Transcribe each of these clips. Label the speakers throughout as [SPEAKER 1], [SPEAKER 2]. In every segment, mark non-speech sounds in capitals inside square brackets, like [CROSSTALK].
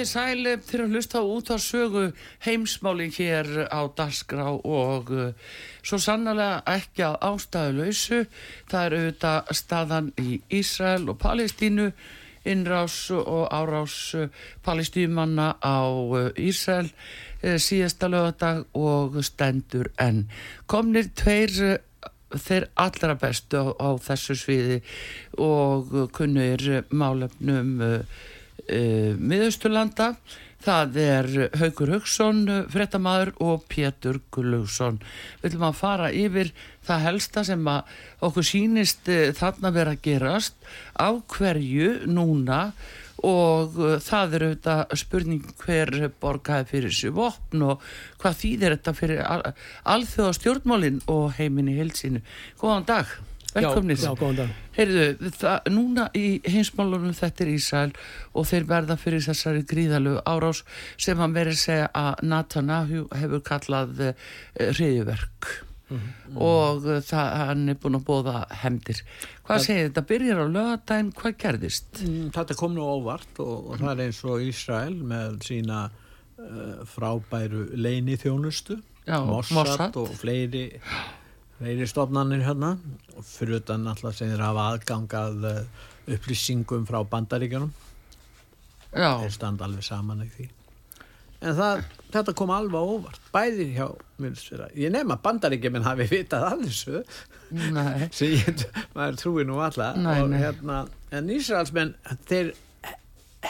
[SPEAKER 1] Komið þið sæli fyrir að hlusta út á sögu heimsmáli hér á Dasgrá og uh, svo sannlega ekki að ástæðu lausu. Það er auðvitað staðan í Ísrael og Palestínu, innrás og árás palestýmanna á uh, Ísrael uh, síðasta lögadag og stendur enn. Komnir tveir þeir allra bestu á, á þessu sviði og kunnur málefnum uh, uh, miðausturlanda. Það er Haugur Haugsson frettamæður og Pétur Gullugsson við viljum að fara yfir það helsta sem að okkur sínist uh, þarna vera að gerast. Á hverju núna? Og það er auðvitað spurning hver borgaði fyrir þessu vopn og hvað þýðir þetta fyrir al alþjóða stjórnmálinn og heiminn í heilsinu. Góðan dag velkomnir.
[SPEAKER 2] Já, já, góðan dag.
[SPEAKER 1] Heyrðu, það, núna í heimsmálunum þetta er Ísæl og þeir verða fyrir þessari gríðalu árás sem hann verið segja að Netanyahu hefur kallað uh, reyðverk mm -hmm. og uh, það, hann er búin að bóða hemdir. Hvað segir þetta? Byrjar á lögadaginn, hvað gerðist?
[SPEAKER 2] Mm, Þetta kom nú óvart og, og það er eins og Ísrael með sína uh, frábæru leini þjónustu, Mossad. og fleiri, fleiri stofnanir hérna. Fyrir utan alltaf sem þeir hafa aðgangað uh, upplýsingum frá bandaríkjunum,
[SPEAKER 1] Já,
[SPEAKER 2] þeir standa alveg saman í því. En það, þetta kom alveg óvart, bæði hjá, minnsfyrra, ég nefn að bandaríkjuminn hafi vitað [LAUGHS] ég, maður trúi nú alla
[SPEAKER 1] Nei, nei.
[SPEAKER 2] hérna en Ísraelsmenn, þeir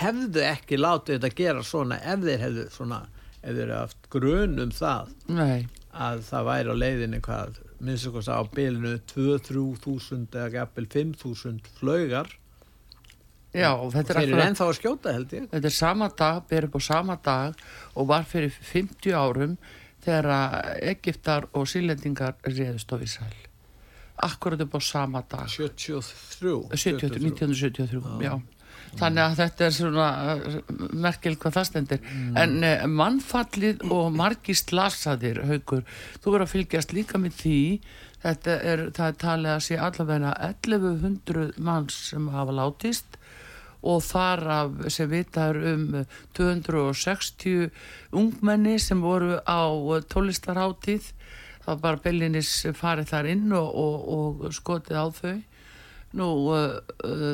[SPEAKER 2] hefðu ekki látið þetta gera svona ef þeir hefðu svona ef þeir hefðu haft grun um það
[SPEAKER 1] nei,
[SPEAKER 2] að það væri á leiðinni hvað minnst á bilinu 2-3 þúsund eða gafil 5 þúsund flaugar
[SPEAKER 1] já, þetta er
[SPEAKER 2] þeir eru ennþá að skjóta held ég
[SPEAKER 1] Þetta er sama dag, ber upp á sama dag og var fyrir 50 árum þegar Egiptar og sílendingar réðust á Ísæl. Akkurat upp á sama dag.
[SPEAKER 2] 73
[SPEAKER 1] 70, 1973, já. Þannig að þetta er svona uh, merkel hvað það stendir. En uh, mannfallið og margi slasaðir, haugur, þú verður að fylgjast líka með því, þetta er, það er talið að sé allavega 1100 manns sem hafa látist og þar af sem vitaður um 260 ungmenni sem voru á tólistarháttíð það var bara bellinis farið þar inn og, og, og skotið á þau nú uh,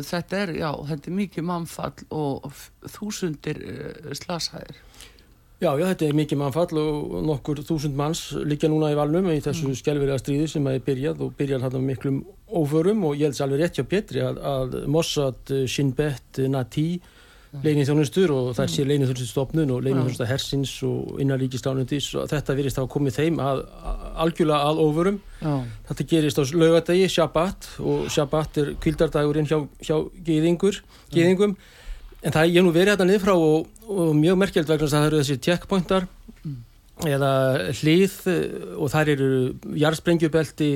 [SPEAKER 1] þetta er já, þetta er mikið mannfall og þúsundir uh, slasaðir
[SPEAKER 3] Já, já, þetta er mikið mannfall og nokkur þúsund manns liggja núna í valnum í þessu mm. skelveriða stríði sem er byrjað og byrjað hann með miklum óförum og ég held sér alveg rétt hjá Petri að, að Mossad, eh, Shin Bet, eh, Nati leinið þjónustur og það sé leinið þjónustur stopnun og leinið þjónustur hersins og innanríkislánundis og þetta virðist hafa komið þeim að, að algjörlega að óförum
[SPEAKER 1] já,
[SPEAKER 3] Þetta gerist á laugadagi, Shabbat og Shabbat er kvildardagurinn hjá, hjá geðingur, geðingum en það er nú verið þetta niður frá og, og mjög merkjöld vegna þess að það eru þessi checkpointar eða hlið og þar eru jarðsprengjubelti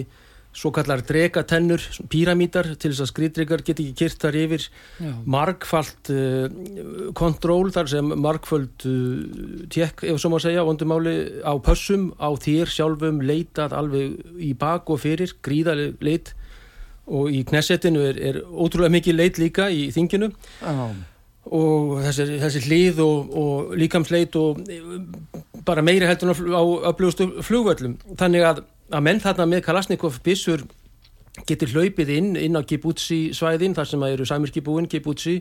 [SPEAKER 3] svo kallar drekatennur píramítar til þess að skrýdrekar geti ekki kyrt þar yfir.
[SPEAKER 1] Já,
[SPEAKER 3] margfalt uh, kontról þar sem margföld uh, tjekk, ef svo má segja, vondumáli á pössum, á þér sjálfum leitað alveg í bak og fyrir gríðaleg leit. Og í knessetinu er, er ótrúlega mikið leit líka í þinginu.
[SPEAKER 1] Já,
[SPEAKER 3] og þessi, þessi hlið og, og líkamsleit og bara meiri heldur á upplöfustu flugvöllum. Þannig að, að menn þarna með Kalasnikov bissur getur hlaupið inn inn á Kibutsi svæðin þar sem eru samirski búin Kibutsi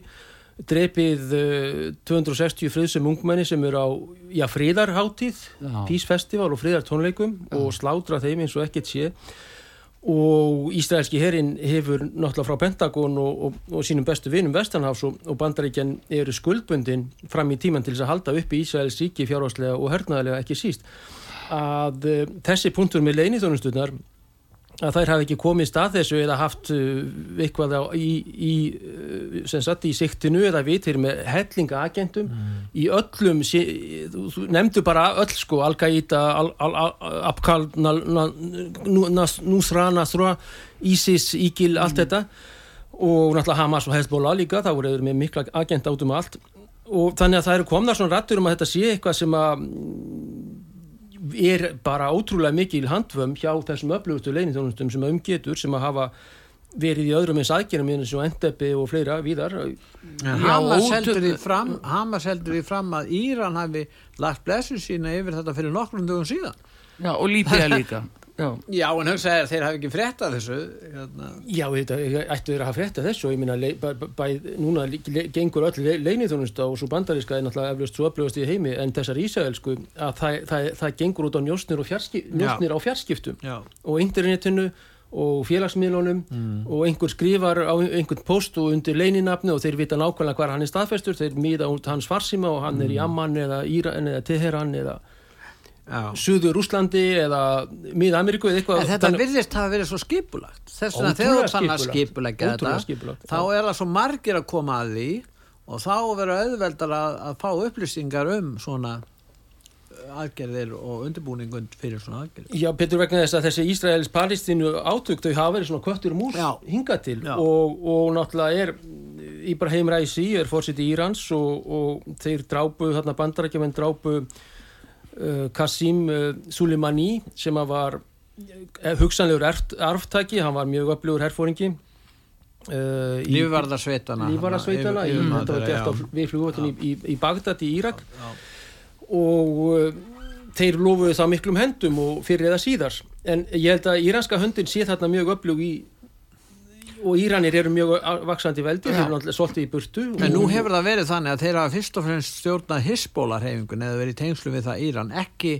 [SPEAKER 3] drepið uh, 260 friðsum ungmenni sem eru á já, fríðarháttíð, písfestival og fríðartónleikum og slátra þeim eins og ekkert sé. Og Ísraelski herin hefur náttúrulega frá Pentagon og, og, og sínum bestu vinum Vestanháfs og, og bandaríkjan eru skuldbundin fram í tíman til þess að halda upp í Ísraels ríki fjárháslega og hörnaðlega ekki síst að uh, þessi punktur með leinithónusturnar að þær hafi ekki komið stað þessu eða haft uh, eitthvað á, í, í, uh, sem sagt í siktinu eða vitir með hellinga agentum mm. í öllum, þú nefndu bara öll sko, Al-Qaida Abkal Nusra, Nasra Isis, Ígil, allt mm. þetta og náttúrulega Hamas og Hezbollah líka, það voru með mikla agent átum allt og þannig að það eru komna svona rættur um að þetta sé eitthvað sem að er bara ótrúlega mikil handvömm hjá þessum öflugustu leinithjónustum sem umgetur sem að hafa verið í öðrum eins aðgerðum eins og Endepi og fleira víðar.
[SPEAKER 2] Hamas heldur því fram Hamas heldur því fram að Íran hafi lagt blessu sína yfir þetta fyrir nokkrum dögum síðan.
[SPEAKER 1] Já, og Líbia líka [LAUGHS]
[SPEAKER 2] Já, Já en hugsaði að þeir hafi ekki fréttað þessu hérna.
[SPEAKER 3] Já, þetta ættu þeir að hafa fréttað þessu og ég minna, núna gengur öll leinithjónust og svo bandaríska er náttúrulega eflust svo upplöfast í heimi en þessar ísæðelsku að það, það, það gengur út á njóstnir, fjarskip, njóstnir á fjarskiptum
[SPEAKER 2] Já.
[SPEAKER 3] og internetinu og félagsmiðlunum mm. og einhver skrifar á einhvern post og undir leininafni og þeir vita nákvæmlega hvað hann er staðfestur, þeir miða út hans farsima og hann mm. er í mm. Amman eða Íran eða Teheran eða Suður Úslandi eða Mið-Ameríku eða eitthvað.
[SPEAKER 2] Þetta þannig... virðist hafa verið svo skipulagt. Þess vegna þegar þú fann að skipulegja þetta. Þá er það svo margir að koma að því og þá verður auðveldar að, að fá upplýsingar um svona aðgerðir og undirbúningun fyrir svona aðgerðir.
[SPEAKER 3] Já, Petur vegna þess að þessi Ísraels-Palestínu átök þau hafa verið svona kvöttur mús hingað til og, og náttúrulega er Íbrahim Raisi er fórsett í Írans og, og þeir drápu, þarna bandarækjumenn drápu uh, Qasim uh, Soleimani sem var uh, hugsanlegur arftaki, hann var mjög öflugur herfóringi
[SPEAKER 2] uh, Lífvarðarsveitana
[SPEAKER 3] Lífvarðarsveitana viðflugvöldin í, í, í Bagdad í Írak. Já, já. og uh, þeir lofuðu það miklum hendum og fyrir eða síðar. En ég held að íranska höndin sé þarna mjög öflug í og Íranir eru mjög vaksandi veldi þeir eru náttúrulega svolítið í burtu
[SPEAKER 2] en nú hefur það verið þannig að þeir hafa fyrst og fremst stjórnað Hisbólarhefingun eða verið tengslu við það Íran ekki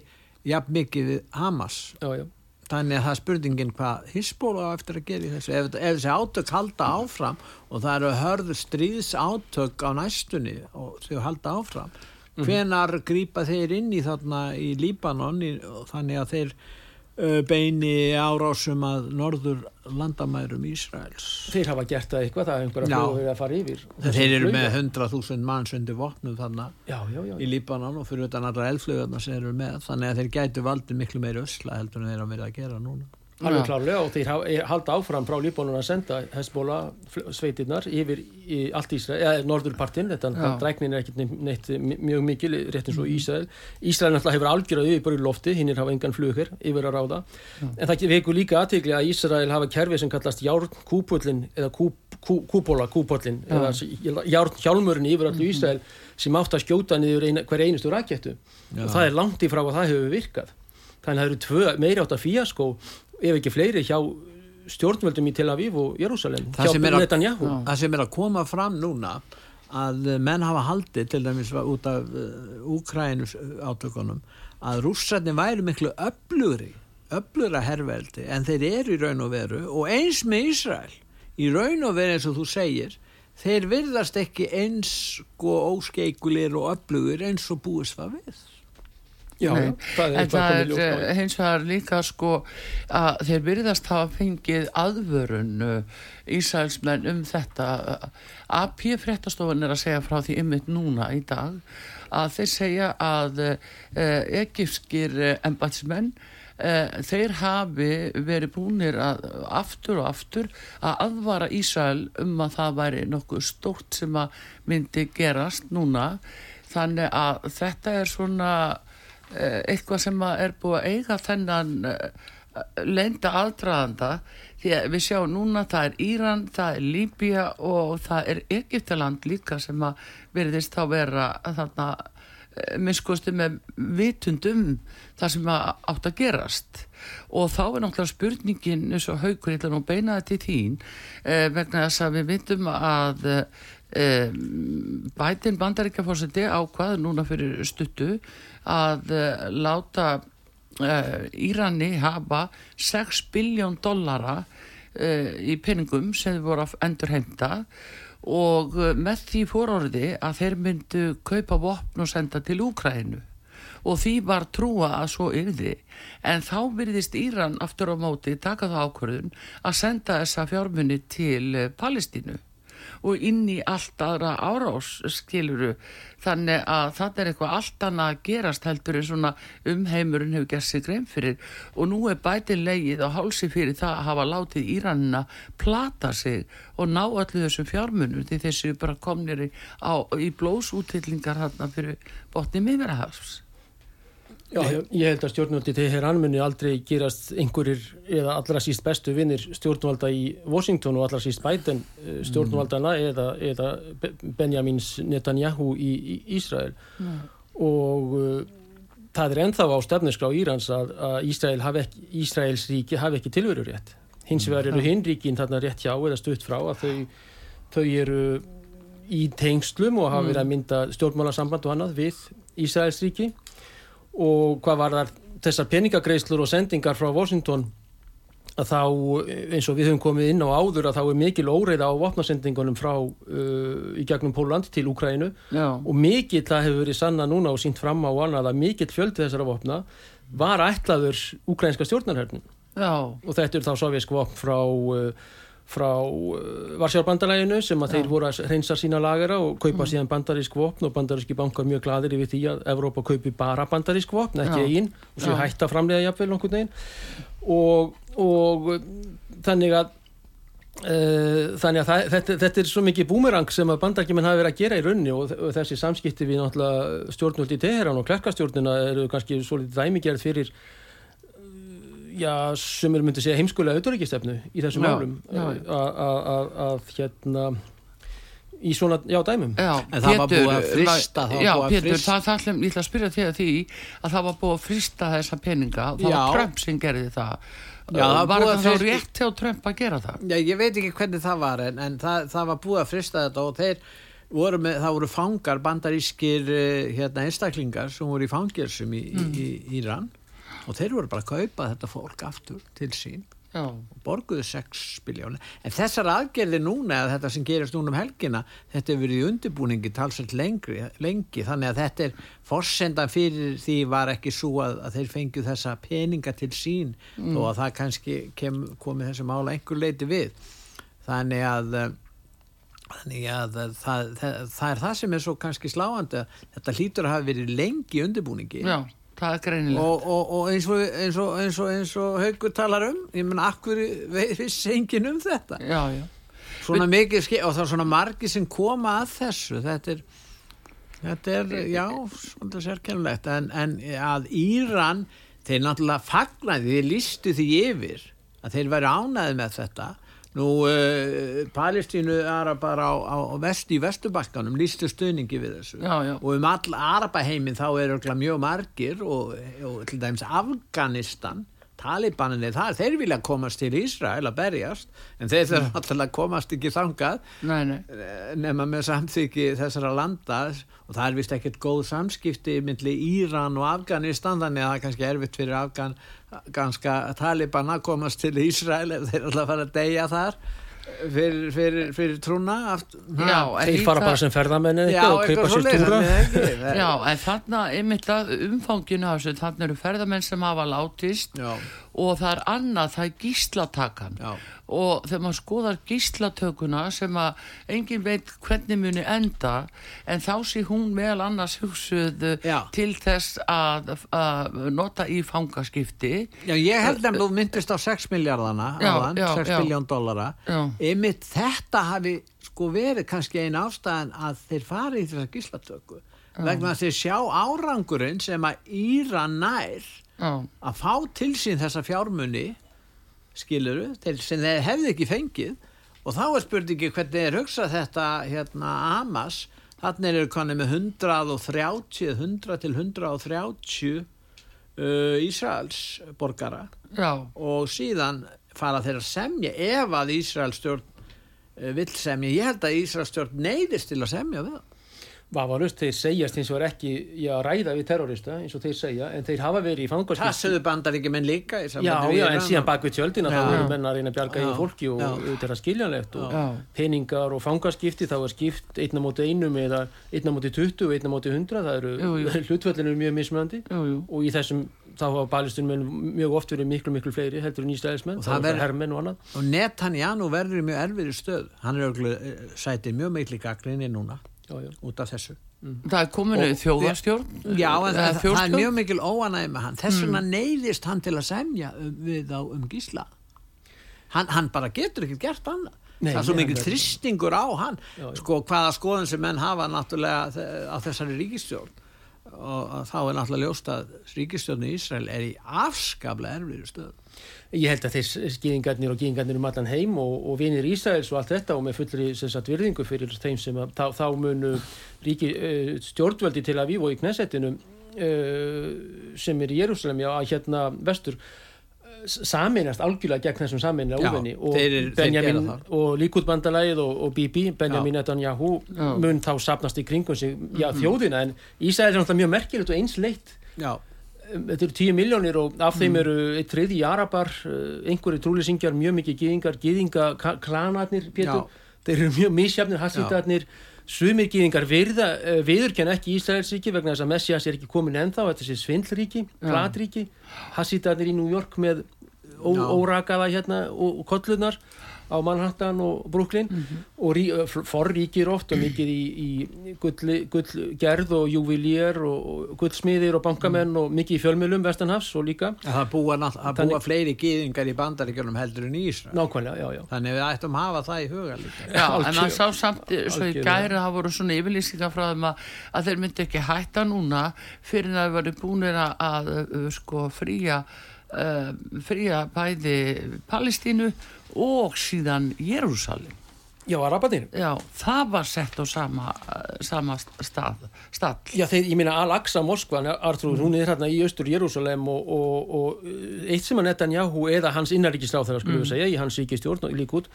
[SPEAKER 2] jafn mikið við Hamas
[SPEAKER 3] já, já.
[SPEAKER 2] þannig að það er spurningin hvað Hisbóla á eftir að gera í þessu ef, ef þessi átök halda áfram og það eru hörður stríðs átök á næstunni og þau halda áfram mm. hvenar grýpa þeir inn í þarna í Líbanon í, þannig að þeir beini árásum að norður landamærum Ísraels.
[SPEAKER 3] Þeir hafa gert það eitthvað, það er einhverja fljóð að fara yfir.
[SPEAKER 2] Þeir eru með 100.000 manns undir vopnum þannig í Líbanon og fyrir utan allra elflögarna sem eru með. Þannig að þeir gætu valdi miklu meiri ösla heldur en þeir hafa verið að gera núna
[SPEAKER 3] Alveg klárlega og þeir eh, halda áfram frá Líbónun að senda Hezbollah sveitirnar yfir í allt Ísrael, eða norðurpartin, þetta dræknin er ekkert neitt mjög mikil, rétt eins og Ísrael. Ísrael náttúrulega hefur algjörðað yfir bara í lofti, hinn er hafa engan flugur yfir að ráða. Já. En það veku líka aðtegli að Ísrael hafa kerfi sem kallast járn kúpullin eða kúbóla kúpullin eða járn hjálmurinn yfir allu Ísrael sem átt að skjóta niður ein, hver einustu rakettu. Og það er langt í frá að það hefur virkað. Þannig að það eru meiri átt að fíaskó ef ekki fleiri hjá stjórnvöldum í Tel Aviv og Jérúsalem
[SPEAKER 2] hjá Netanyahu. Það sem er að koma fram núna að menn hafa haldið til dæmis út af Úkrænus uh, átökunum að rússarni væri miklu öflugri öflugra herrveldi en þeir eru í raun og veru og eins með Ísrael. Í raun og veru eins og þú segir þeir virðast ekki eins og óskeikulir og öflugur eins og búist það við
[SPEAKER 1] Já, það en það er eh, hins vegar líka sko að þeir byrjast hafa fengið aðvörun uh, Ísælsmenn um þetta. AP fréttastofan er að segja frá því ymmit núna í dag að þeir segja að uh, egifskir embatsmenn þeir hafi verið búinir að aftur og aftur að aðvara Ísæl um að það væri nokkuð stórt sem að myndi gerast núna. Þannig að þetta er svona Eh, eitthvað sem er búið að eiga þennan eh, lenda aldraðanda því að við sjáum núna það er Íran, það er Líbia og það er Egyptaland líka sem að veriðist þá vera þarna eh, minnskosti með vitundum það sem átt að gerast. Og þá er náttúrulega spurningin eins og haugur, ég ætla nú að beina þetta í þín eh, vegna þess að við vitum að eh, bætin bandaríkjafórseti ákvað núna fyrir stuttu að eh, láta uh, Írani hafa 6 biljón dollara í peningum sem þið voru að endur heimta og með því fórorði að þeir myndu kaupa vopn og senda til Úkrænu og því var trúa að svo yrði. En þá virðist Íran aftur á móti taka það ákvörðun að senda þessa fjármunni til Palestínu og inn í allt aðra árás skiluru þannig að það er eitthvað allt annað að gerast heldur en svona umheimurinn hefur gert sig grein fyrir. Og nú er bætið leið á hálsi fyrir það að hafa látið Íranina plata sig og ná allir þessum fjármunum því þessu bara komnir í, í blóðsútillingar hérna fyrir botni miðverðahafs
[SPEAKER 3] Já, ég held að stjórnvöldi til hér anmunni aldrei gerast einhverjir eða allra síst bestu vinnir stjórnvalda í Washington og allra síst Biden eh, stjórnvaldana mm. eða, eða Benjamins Netanyahu í, í Ísrael mm. og uh, það er enþá á stefniskrá Írans að, að Ísrael hafi ekki, Ísraels ríki hafi ekki tilveru rétt. Hins vegar eru hinn ríkin þarna rétt hjá eða stutt frá að þau, þau eru í tengslum og hafa verið að mynda stjórnmálasamband og annað við Ísraels ríki og hvað var þar þessar peningagreislur og sendingar frá Washington að þá eins og við höfum komið inn á áður að þá er mikil óreiða á vopnasendingunum frá uh, í gegnum Póland til Úkrænu og mikill það hefur verið sanna núna og sínt fram á annað að mikill fjöldi þessara vopna var ætlaður úkrænska stjórnarhörnum og þetta er þá sovjísk vopn frá uh, frá uh, Varsjárbandalæginu sem að þeir voru að reynsa sína lagera og kaupa mm. síðan bandarísk vopn og bandaríski bankar mjög gladir yfir því að Evrópa kaupi bara bandarísk vopn, ekki einn og svo hægt að framlega jafnvel nokkur neginn og, og þannig að uh, þannig að það, þetta, þetta er svo mikið búmerang sem að bandaríkjumenn hafi verið að gera í raunni og, þessi samskipti við náttúrulega stjórnvöldi í Teheran og klerkastjórnina eru kannski svo litið dæmigerð fyrir já, sem myndið að segja heimskulega auðvitaðrikistefnu í þessum málum. að hérna í svona, já, dæmum.
[SPEAKER 1] Já,
[SPEAKER 2] en það var búið að frista
[SPEAKER 1] það já, Pétur, frist... það, það ætlum, ég ætla að spyrja þig að því að það var búið að frista þessa peninga. Og það já. var Trump sem gerði það. Já, það var það þá rétt hjá Trump að gera það?
[SPEAKER 2] Já, ég veit ekki hvernig það var en, en það, það var búið að frista þetta og þeir voru með, það voru fangar bandarískir eh, hérna einstaklingar sem voru í fangilsum í, mm. í, í Íran og þeir voru bara að kaupa þetta fólk aftur til sín Já. og borguðu 6 biljónu en þessar aðgerði núna eða þetta sem gerist núna um helgina þetta er verið í undirbúningi talsveit lengi. Þannig að þetta er forsendan fyrir því var ekki svo að, að þeir fengju þessa peninga til sín mm. og að það kannski kem, komi þessu mála einhver leiti við. Þannig að þannig að það, það, það er það sem er svo kannski sláandi þetta hlýtur að hafa verið lengi undirbúningi.
[SPEAKER 1] Já það er greinilegt?
[SPEAKER 2] Og, og, og eins og, eins og Haugur talar um ég menna, akkur við sengin um þetta?
[SPEAKER 1] Já, já.
[SPEAKER 2] svona Vi... mikið og það er svona margi sem koma að þessu. Þetta er, þetta er já, svona sérkennulegt en, en að Íran þeir náttúrulega fagnaði, þeir listu því yfir að þeir væri ánaði með þetta Nú, uh, Palestínu arabar á, á, á vest í Vesturbakkanum lístu stöningi við þessu
[SPEAKER 1] já, já.
[SPEAKER 2] og um all arabaheimin þá eru mjög margir og, og til dæmis Afganistan talibaninni þar, þeir vilja komast til Ísrael að berjast, en þeir þurfa alltaf komast ekki þangað
[SPEAKER 1] nei, nei.
[SPEAKER 2] Eh, nema með samþyggi þessara landa. Og það er vist ekkert góð samskipti myndli Íran og Afganistan þannig að það er kannski erfitt fyrir Afgan ganska taliban að komast til Ísrael ef þeir alltaf fara að deyja þar fyrir, fyrir, fyrir trúna
[SPEAKER 3] Já, þeir fara bara sem ferðamenni og kaupa sér túra
[SPEAKER 1] Já, en þarna einmitt umfanginu þannig eru ferðamenn sem hafa látist Já. Og það er annað, það er gíslatakan. Já. Og þegar maður skoðar gíslatökuna sem að engin veit hvernig muni enda en þá sé hún meðal annars hugsuð já. til þess að, að nota í fangaskipti.
[SPEAKER 2] Já, ég held að þú myndist á 6 miljardana já, áðan, já, 6 miljón dollara. Yfir þetta hafi sko verið kannski einn ástæðan að þeir fari í þessa gíslatöku. Vegna að þeir sjá árangurinn sem að Íra nær
[SPEAKER 1] Já.
[SPEAKER 2] að fá til sín þessa fjármunni skiluru, til sem þeir hefði ekki fengið. Og þá er spurningi hvernig er hugsað þetta hérna Hamas, þannig eru konið með 130 100 til 130 uh, Ísraels borgara.
[SPEAKER 1] Já.
[SPEAKER 2] og síðan fara þeir að semja ef að Ísraels stjórn uh, vill semja, ég held að Ísraels stjórn neyðist til að semja við það
[SPEAKER 3] Vafarust, þeir segjast eins og er ekki já, ræða við terrorista eins og þeir segja en þeir hafa verið í
[SPEAKER 2] það
[SPEAKER 3] fangarskipti
[SPEAKER 2] sögðu bandar ekki menn líka í
[SPEAKER 3] Já, já, en síðan bak við tjöldina þá
[SPEAKER 2] Já.
[SPEAKER 3] eru menn að reyna að bjarga í fólki og þetta er að skiljanlegt og
[SPEAKER 1] Já.
[SPEAKER 3] peningar og fangaskipti þá er skipt einna móti einum eða einna móti 20 og einna móti 100 það eru [LAUGHS] hlutföllin eru mjög mismöndi og í þessum þá hafa balistunum mjög oft verið miklu miklu fleiri heldur en þá
[SPEAKER 2] það
[SPEAKER 3] er það hermenn og já, já.
[SPEAKER 2] út af þessu.
[SPEAKER 1] Það er komin
[SPEAKER 2] Og-
[SPEAKER 1] þjóðarstjórn
[SPEAKER 2] já en það, það er mjög mikil óanæði með hann. Þess vegna neyðist hann til að semja um, við á um gísla. Hann, hann bara getur ekkert gert annað.
[SPEAKER 3] Nei,
[SPEAKER 2] það er svo mikil þristingur á hann.
[SPEAKER 3] Já, já.
[SPEAKER 2] sko hvaða skoðun sem menn hafa náttúrulega á þessari ríkistjórn og þá er náttúrulega ljóst að ríkistjórn í Ísrael er í afskaplega erfiðri stöð
[SPEAKER 3] Ég held að þeir skýðingarnir og gýðingarnir um allan heim og, og vinir Ísraels og allt þetta og með fullri sagt, virðingu fyrir þeim sem að, þá, þá munu ríki, uh, stjórnvöldi til að við og í Knessetinu uh, sem er í Jérúsalem já, að hérna vestur saminast algjörlega gegn þessum saminlega
[SPEAKER 2] Já,
[SPEAKER 3] óvinni og og Líkútbandalagið og, og Bibi, Benjamin. Netanyahu mun þá sapnast í kringum sig já, þjóðina en Ísrael er náttúrulega mjög merkilegt og einsleitt.
[SPEAKER 2] Já,
[SPEAKER 3] þetta eru 10 miljónir og af þeim eru eitt þriði arabar, uh, einhverju trúlýsingjar mjög mikið gýðingar, gýðingaklanarnir Pétur, þeir eru mjög misjafnir hassítarnir, sumir gýðingar virða, uh, viðurkenna ekki Ísraelsríki vegna þess að Messias er ekki komin ennþá þetta sé svindlríki, glatríki hassítarnir í New York með órakaða hérna og, og kollunar á Manhattan og Brooklyn og rí, uh, forríkir oft og mikið í, í gull, gullgerð og júvilíer og, og gullsmiðir og bankamenn og mikið í fjölmjölum vestanhafs og líka.
[SPEAKER 2] Það búa, það
[SPEAKER 3] Þannig-
[SPEAKER 2] búa fleiri gýðingar í bandaríkjörnum heldur en í Ísrael.
[SPEAKER 3] Nákvæmlega, já, já.
[SPEAKER 2] Þannig við ættum að hafa það í huga líka.
[SPEAKER 1] Já, en maður sá samt svo í gæri það voru svona yfirlýsingar frá þeim að, að þeir myndi ekki hætta núna fyrir að það voru búinir að, að, að sko fría uh, fría bæði Palestínu og síðan Jérúsalim
[SPEAKER 3] Já, arabanir
[SPEAKER 1] Já, það var sett á sama, sama stað, stað.
[SPEAKER 3] Já, þeir, ég meina Al-Aqsa Moskvan, Artrúð, hún er hérna í austur Jérúsalem og, og, og eitt sem að Netanyahu eða hans innaríkisláþara skulum við segja, í hans ríkistjórn og líkút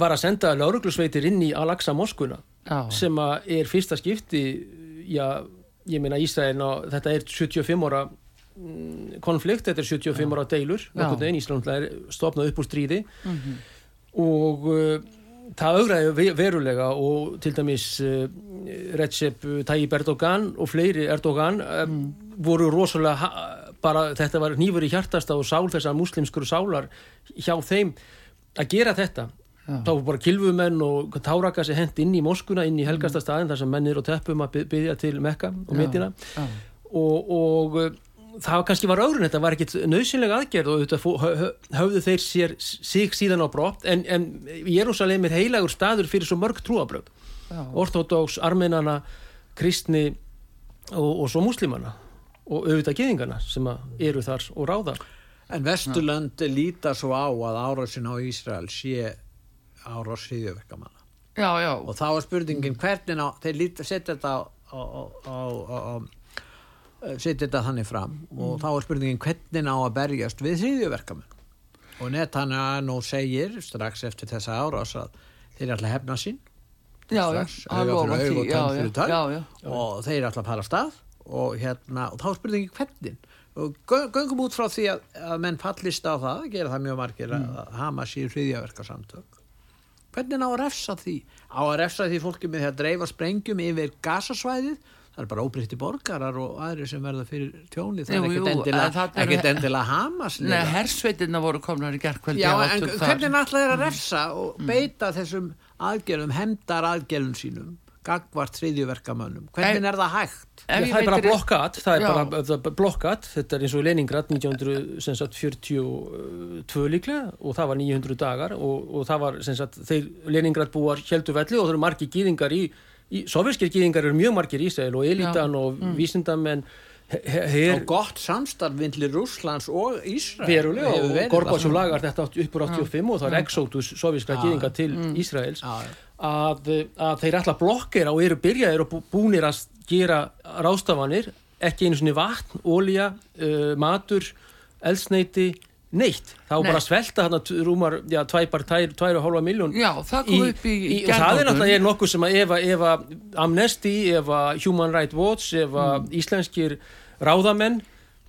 [SPEAKER 3] var að senda lauruglusveitir inn í Al-Aqsa Moskuna
[SPEAKER 1] Já.
[SPEAKER 3] sem að er fyrsta skipti já, ég meina Ísrael og þetta er 75 ára mm, konflikt, þetta er 75 ára deilur veginn, Ísland er stopnað upp úr stríði. Og uh, það ve- verulega og til dæmis uh, Recep Tayyip Erdogan og fleiri Erdogan um, voru rosalega bara þetta var nýfur í hjartasta og sál þessar muslimskur sálar hjá þeim. Að gera þetta þá voru bara kilfumenn og táraka sig hent inn í moskuna, inn í helgasta staðin þar sem menn er og teppum að by- byggja til Mekka og Medina
[SPEAKER 1] já.
[SPEAKER 3] og, og uh, það kannski var öðrun þetta var ekkit nöðsynlega aðgerð og hö- höfðu þeir sér sig síðan á brott en, en Jérúsalem er heilagur staður fyrir svo mörg trúabröð orthodox, armenana kristni og, og svo muslimana og auðvitað geðingana sem að eru þar og ráða.
[SPEAKER 2] En Vesturlönd líta svo á að árásin á Ísrael sé árás hriðjöverkamanna.
[SPEAKER 1] Já, já,
[SPEAKER 2] Og þá er spurningin hvernig á, þeir líta, setja þetta á, á, á, á, á setja þetta þannig fram. Og þá er spurningin hvernig á að berjast við hriðjöverkamenn. Og Netanyahu segir strax eftir þessa árás að þeir ætla að hefna sín.
[SPEAKER 1] Já,
[SPEAKER 2] strax,
[SPEAKER 1] að
[SPEAKER 2] auga fyrir auga og tönn fyrir tönn. og þeir ætla að fara af stað. Og, hérna, og þá er spurningin hvernig? Og gö- göngum út frá því að, að menn fallist á það, gera það mjög margir
[SPEAKER 1] Mm.
[SPEAKER 2] að Hamas í hriðjaverka samtök hvernig á að refsa því? Á að refsa því fólki með því að dreifa sprengjum yfir gasasvæðið það er bara óbreytti borgarar og aðri sem verða fyrir tjóni, það
[SPEAKER 1] Jú,
[SPEAKER 2] er ekkert
[SPEAKER 1] en
[SPEAKER 2] endilega, ekkert endilega Hamas
[SPEAKER 1] Nei, hersveitirna voru komnar í gerðkvöldi
[SPEAKER 2] Já, en hvernig ætla þeir að refsa og beita þessum aðgerðum, hemdar aðgerðum sínum gagvart þriðjuverkamönnum hvernig er það hægt?
[SPEAKER 3] Já, það er bara blokkat, það er
[SPEAKER 1] Já.
[SPEAKER 3] bara það er bara blokkat, þetta er eins og Leningrad 1942 líklega og það var 900 dagar og, og það var sem sagt, þeir Leningrad búar heldur velli og það eru margir gýðingar í sovjerskir gýðingar eru mjög margir í Ísrael og elitan og
[SPEAKER 1] Mm.
[SPEAKER 3] vísindamenn.
[SPEAKER 2] Og gott samstarf vindli Rúslands og Ísrael.
[SPEAKER 3] Verulega og Gorbatsjov
[SPEAKER 2] það.
[SPEAKER 3] lagar þetta átt- upp úr 85 og það er exodus sovíska gýðinga til Ísraels.
[SPEAKER 2] Já, já.
[SPEAKER 3] að, að þeir ætla blokkera og eru byrjaðir og bú- búnir að gera rástafanir ekki einu svona vatn, ólja uh, matur, eldsneiti neitt, þá
[SPEAKER 1] Nei.
[SPEAKER 3] bara svelta þarna t- rúmar, já, tvæpar, tvær, tvær og hálfa miljón
[SPEAKER 1] Já, það kom upp í, í,
[SPEAKER 3] og það er náttúrulega nokkuð sem að ef, að- ef að Amnesty, ef að Human Rights Watch, ef að
[SPEAKER 1] Mm.
[SPEAKER 3] íslenskir ráðamenn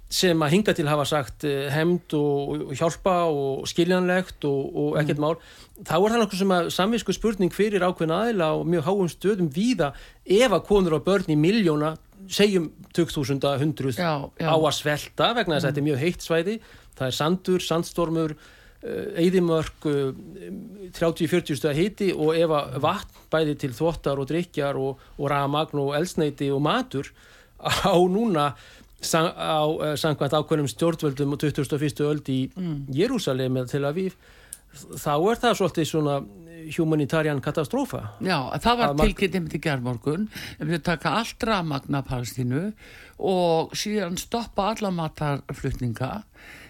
[SPEAKER 3] sem að hinga til hafa sagt uh, hemd og, hjálpa og skiljanlegt og, og
[SPEAKER 1] Mm.
[SPEAKER 3] ekkert mál þá er það nokkuð sem að samvisku spurning fyrir ákveðin aðila og mjög háum stöðum víða ef að konur og börn í miljóna segjum 2000 hundruð
[SPEAKER 1] Já, já.
[SPEAKER 3] á að svelta vegna þess að þetta er mjög heitt svæði það er sandur, sandstormur eðimörk 30-40 stöða hiti og ef að vatn bæði til þvottar og drikjar og, og ramagn og elsneiti og matur á núna sang, á uh, sangvænt ákveðnum stjórnvöldum og 21. öld í mm. Jérúsalem eða Tel Aviv þá er það svolítið svona humanitarian katastrófa
[SPEAKER 1] Já, það var tilkynnt í gerðmorgun við taka allt rafmagna Palestínu og síðan stoppa alla matarflutninga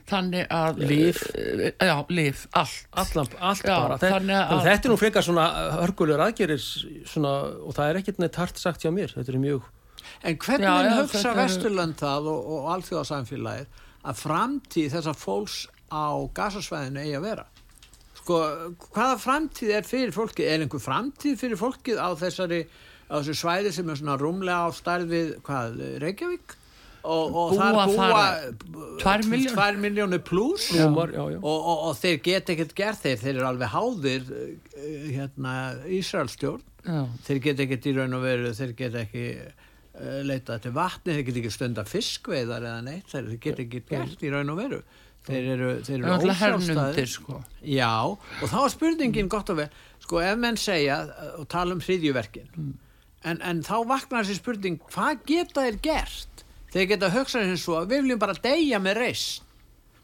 [SPEAKER 1] þannig að
[SPEAKER 3] Lyf.
[SPEAKER 1] Eh, Já, lif, allt
[SPEAKER 3] allan, allt
[SPEAKER 1] Já,
[SPEAKER 3] bara Þe,
[SPEAKER 1] þannig að-
[SPEAKER 3] þetta er nú frekar svona hörgulegur aðgerir svona, og það er ekkert neitt hart sagt hjá mér þetta er mjög
[SPEAKER 2] En hvernig
[SPEAKER 1] Já, já,
[SPEAKER 2] hugsa
[SPEAKER 1] er-
[SPEAKER 2] Vesturlönd það og, og alþjóðasamfélagið að framtíð þessar fólks á gasasvæðinu eigi að vera? Sko, hvaða framtíð er fyrir fólkið? Er einhver framtíð fyrir fólkið á þessari á þessu svæði sem er svona rúmlega á starf við, hvað, Reykjavík? Og, og þar búa
[SPEAKER 1] þar tvær milljónir.
[SPEAKER 2] tvær miljónir pluss og, og, þeir geta ekkert gert þeir, þeir eru alveg háðir eh, hérna, Ísraelstjórn þeir geta ekkert í raun og veru þeir geta ekki uh, leitað til vatni, þeir geta ekki stunda fiskveiðar eða neitt, þeir, geta ekki gert í raun og veru. Þeir eru, eru
[SPEAKER 1] er
[SPEAKER 2] ósjálfstæðir.
[SPEAKER 1] sko.
[SPEAKER 2] Já, og þá er spurningin gott og vel sko, ef menn segja uh, og tala um hriðjuverkin en, en þá vaknar þessi spurning hvað geta þeir gert þeir geta hugsað sem svo, við viljum bara deyja með reist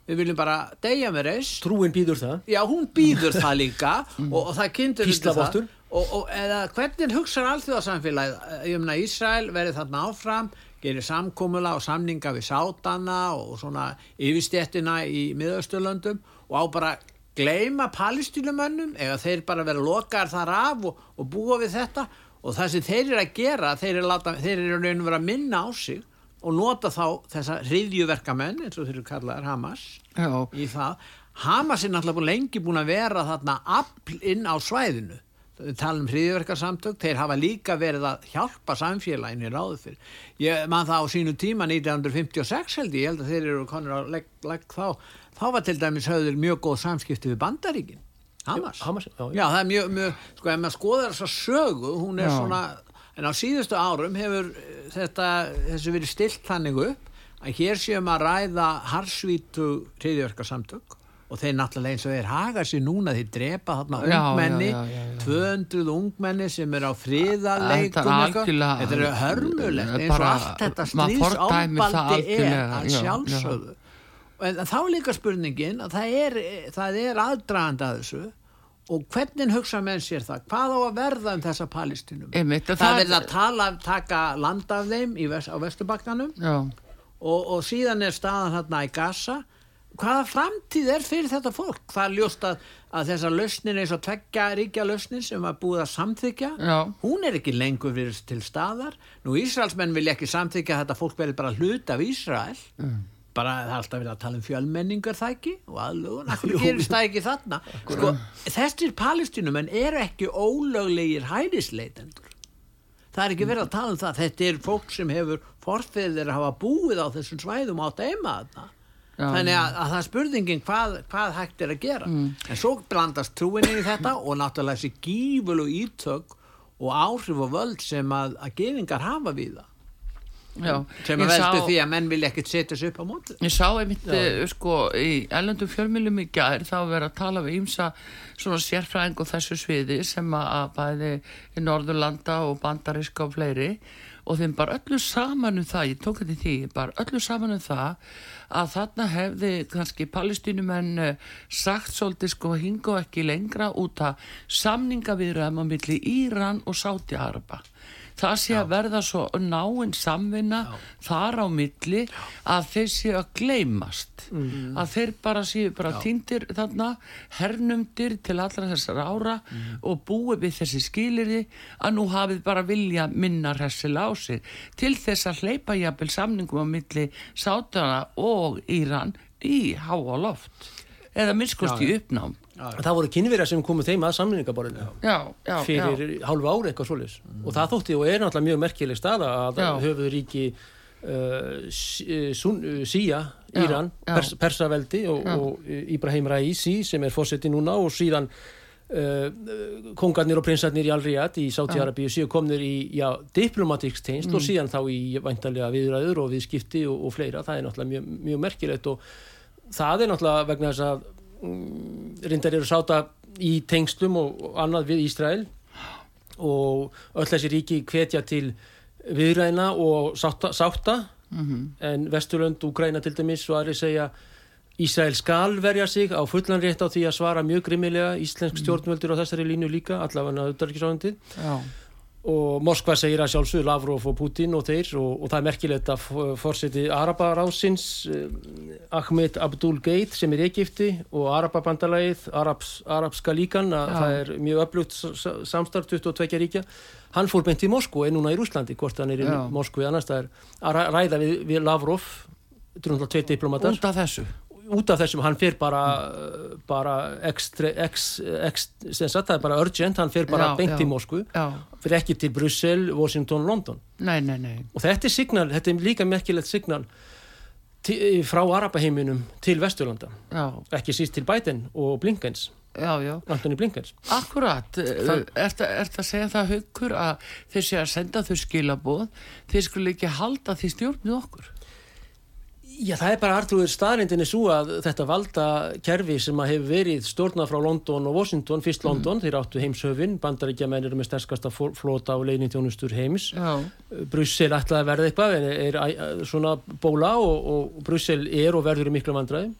[SPEAKER 2] við viljum bara deyja með reist
[SPEAKER 3] trúin býður það.
[SPEAKER 2] Já, hún býður það líka og, og það kynntur það. og, og eða, hvernig hugsaður alþjóðarsamfélagið ég meina Ísrael verið þarna áfram gerir samkómula og samninga við sátana og svona yfirstjettina í miðausturlöndum og á bara gleyma palestínumönnum eða þeir bara vera lokaðar þar af og, og búa við þetta. Og það sem þeir eru að gera þeir eru, láta, þeir eru raun og vera að minna á sig og nota þá þessa hriðjuverkamenn eins og þeir eru kallaðar Hamas
[SPEAKER 1] Já,
[SPEAKER 2] í það. Hamas er náttúrulega búin lengi búin að vera þarna afl inn á svæðinu. Við tala um hriðverkarsamtök þeir hafa líka verið að hjálpa samfélaginu í ráðu fyrir. Ég man það á sínu tíma 1956 held ég, ég held að þeir eru konur að legg, legg þá. Þá var til dæmis höfður mjög góð samskipti við bandaríkin Hamas,
[SPEAKER 3] Hamas, já, já.
[SPEAKER 2] já það er mjög, mjög sko ef maður skoðar þessa sögu hún er
[SPEAKER 1] Já.
[SPEAKER 2] svona en á síðustu árum hefur eh, þetta þessu verið stilt þannig upp að hér séum að ræða harsvítu hriðjörgarsamtök og þeir náttúrulega eins og þeir haga sér núna þeir drepa þarna
[SPEAKER 1] Já,
[SPEAKER 2] ungmenni
[SPEAKER 1] já, já, já, já.
[SPEAKER 2] 200 ungmenni sem er á
[SPEAKER 1] algjörlega-
[SPEAKER 2] þetta er hörmulegt eins og allt þetta stríðsábaldi er að
[SPEAKER 1] já,
[SPEAKER 2] sjálfsögðu. En þá líka spurningin að það er, það er aðdragand að þessu og hvernig hugsa menn sér það? Hvað á að verða um þessa palestínum
[SPEAKER 1] Einmitt,
[SPEAKER 2] það,
[SPEAKER 1] það-
[SPEAKER 2] verða að tala, taka land af þeim vest, á vesturbakkanum
[SPEAKER 1] já.
[SPEAKER 2] Og, og síðan er staðan hérna í Gaza. Hvaða framtíð er fyrir þetta fólk? Það er ljóst að, að þessar lausnin eins og tveggja ríkja lausnin sem var búið að samþykja
[SPEAKER 1] Já.
[SPEAKER 2] hún er ekki lengur fyrir til staðar. Nú Ísraelsmenn vilja ekki samþykja þetta fólk verði bara hlut af Ísrael bara það er alltaf verið að tala um fjölmenningar það ekki? Og aðlugun, akkur gerist það ekki þarna? Sko, þessir palestinumenn eru ekki ólöglegir hælisleitendur. Það er ekki verið að tala um það. Þetta er fólk sem hefur forfeðir að hafa búið á þessum svæðum átt að eima þarna.
[SPEAKER 1] Já,
[SPEAKER 2] þannig að, að það er spurningin hvað, hvað hægt er að gera. En svo blandast trúinni í þetta [CLEARS THROAT] og náttúrulega þessi gífulu ítök og áhrif og völd sem að, að gefingar hafa við það sem að veldu
[SPEAKER 1] sá-
[SPEAKER 2] því að menn vilja ekkert setja sig upp á móti.
[SPEAKER 1] Ég sá einmitt uh, sko í ellendum fjölmjölum í gær þá verið að tala við ímsa svona sérfræðing og þessu sviði sem að, bæði í Norðurlanda og Bandariska og fleiri. Og þeim bara öllu saman um það, ég tók þetta í því, bara öllu saman um það að þarna hefði kannski palestínumenn uh, sagt svolítið sko hinga og ekki lengra út að samningaviðraðum á milli Íran og Sáti-Araba. Það sé að verða svo náinn samvinna þar á milli að þeir séu að gleymast.
[SPEAKER 2] Mm.
[SPEAKER 1] að þeir bara séu bara týndir þarna hernumdir til allra þessar ára
[SPEAKER 2] Mm.
[SPEAKER 1] og búi við þessi skilirði að nú hafið bara vilja minna hressilega á sig. Til þess að hleypa jafnvel samningum á milli Sátana og Íran í háa loft eða minnskost í uppnám.
[SPEAKER 3] Það voru kynverjar sem komu þeim að
[SPEAKER 1] já,
[SPEAKER 3] fyrir hálfu ári eitthvað svoleiðis. Og það þótti og er náttúrulega mjög merkileg staða að höfuð ríki uh, Sía,
[SPEAKER 1] Já,
[SPEAKER 3] Íran. Pers Persaveldi og, og Ibrahim Raisi sem er fósetti núna og síðan uh, kongarnir og prinsarnir í Al-Riyad í Sáti-Arabíu séu komnir í já, diplomatíks teinst
[SPEAKER 1] Mm.
[SPEAKER 3] og síðan þá í væntalega viðræður og viðskipti og, og fleira, það er náttúrulega mjög, mjög merkilegt og það er náttúrulega vegna þess að mm, reyndar eru sáta í tengslum og, annað við Ísrael og öll þessi ríki hvetja til viðræðina og sátta, sátta. En Vesturlönd, Úgræna til dæmis og aðri segja Ísrael skal verja sig á fullan rétt á því að svara mjög grimmilega íslensk stjórnvöldur á þessari línu líka, allavega auðvitaðrikisráðundið
[SPEAKER 1] já,
[SPEAKER 3] og Moskva segir að sjálfsögur Lavrov og Putin og þeir og, og það er merkilegt að fórseti Arabaráðsins eh, Ahmed Abdul Geit sem er Egipti og Arababandalagið Arabs, Arabska líkan að
[SPEAKER 1] Já.
[SPEAKER 3] það er mjög öflugt samstarf 22 ríkja hann fór beint í Moskvu, er núna í Rúslandi hvort hann er í
[SPEAKER 1] Já.
[SPEAKER 3] Moskvu annars það er að ræ- ræða við, við Lavrov þetta er náttúrulega tveit diplomatar
[SPEAKER 1] út af þessu
[SPEAKER 3] út af þessum, hann fer bara bara extra, ex, ex, sem sagt, það er bara urgent, hann fer bara
[SPEAKER 1] Já,
[SPEAKER 3] beint
[SPEAKER 1] já.
[SPEAKER 3] í Moskvu fyrir ekki til Brussel, Washington, London.
[SPEAKER 1] Nei, nei, nei.
[SPEAKER 3] Og þetta er signal, þetta er líka merkilegt signal til, frá Arabaheiminum til Vesturlanda,
[SPEAKER 1] já,
[SPEAKER 3] ekki síst til Biden og Blinkens,
[SPEAKER 1] já, já.
[SPEAKER 3] Anthony Blinkens.
[SPEAKER 1] Akkurat, er þetta að segja það haukur að þeir sé að senda þau skilaboð þeir skulle ekki halda því stjórnið okkur
[SPEAKER 3] Já, það er bara artrúður staðrindinni svo að þetta valda kerfi sem að hefur verið stjórnað frá London og Washington, fyrst London, þeir áttu heimshöfin, bandaríkja menn eru með sterskasta flota og leinintjónustur heims.
[SPEAKER 1] Já,
[SPEAKER 3] Brussel ætlaði að verða eitthvað er, er svona bóla og, og Brussel er og verður í miklu vandræði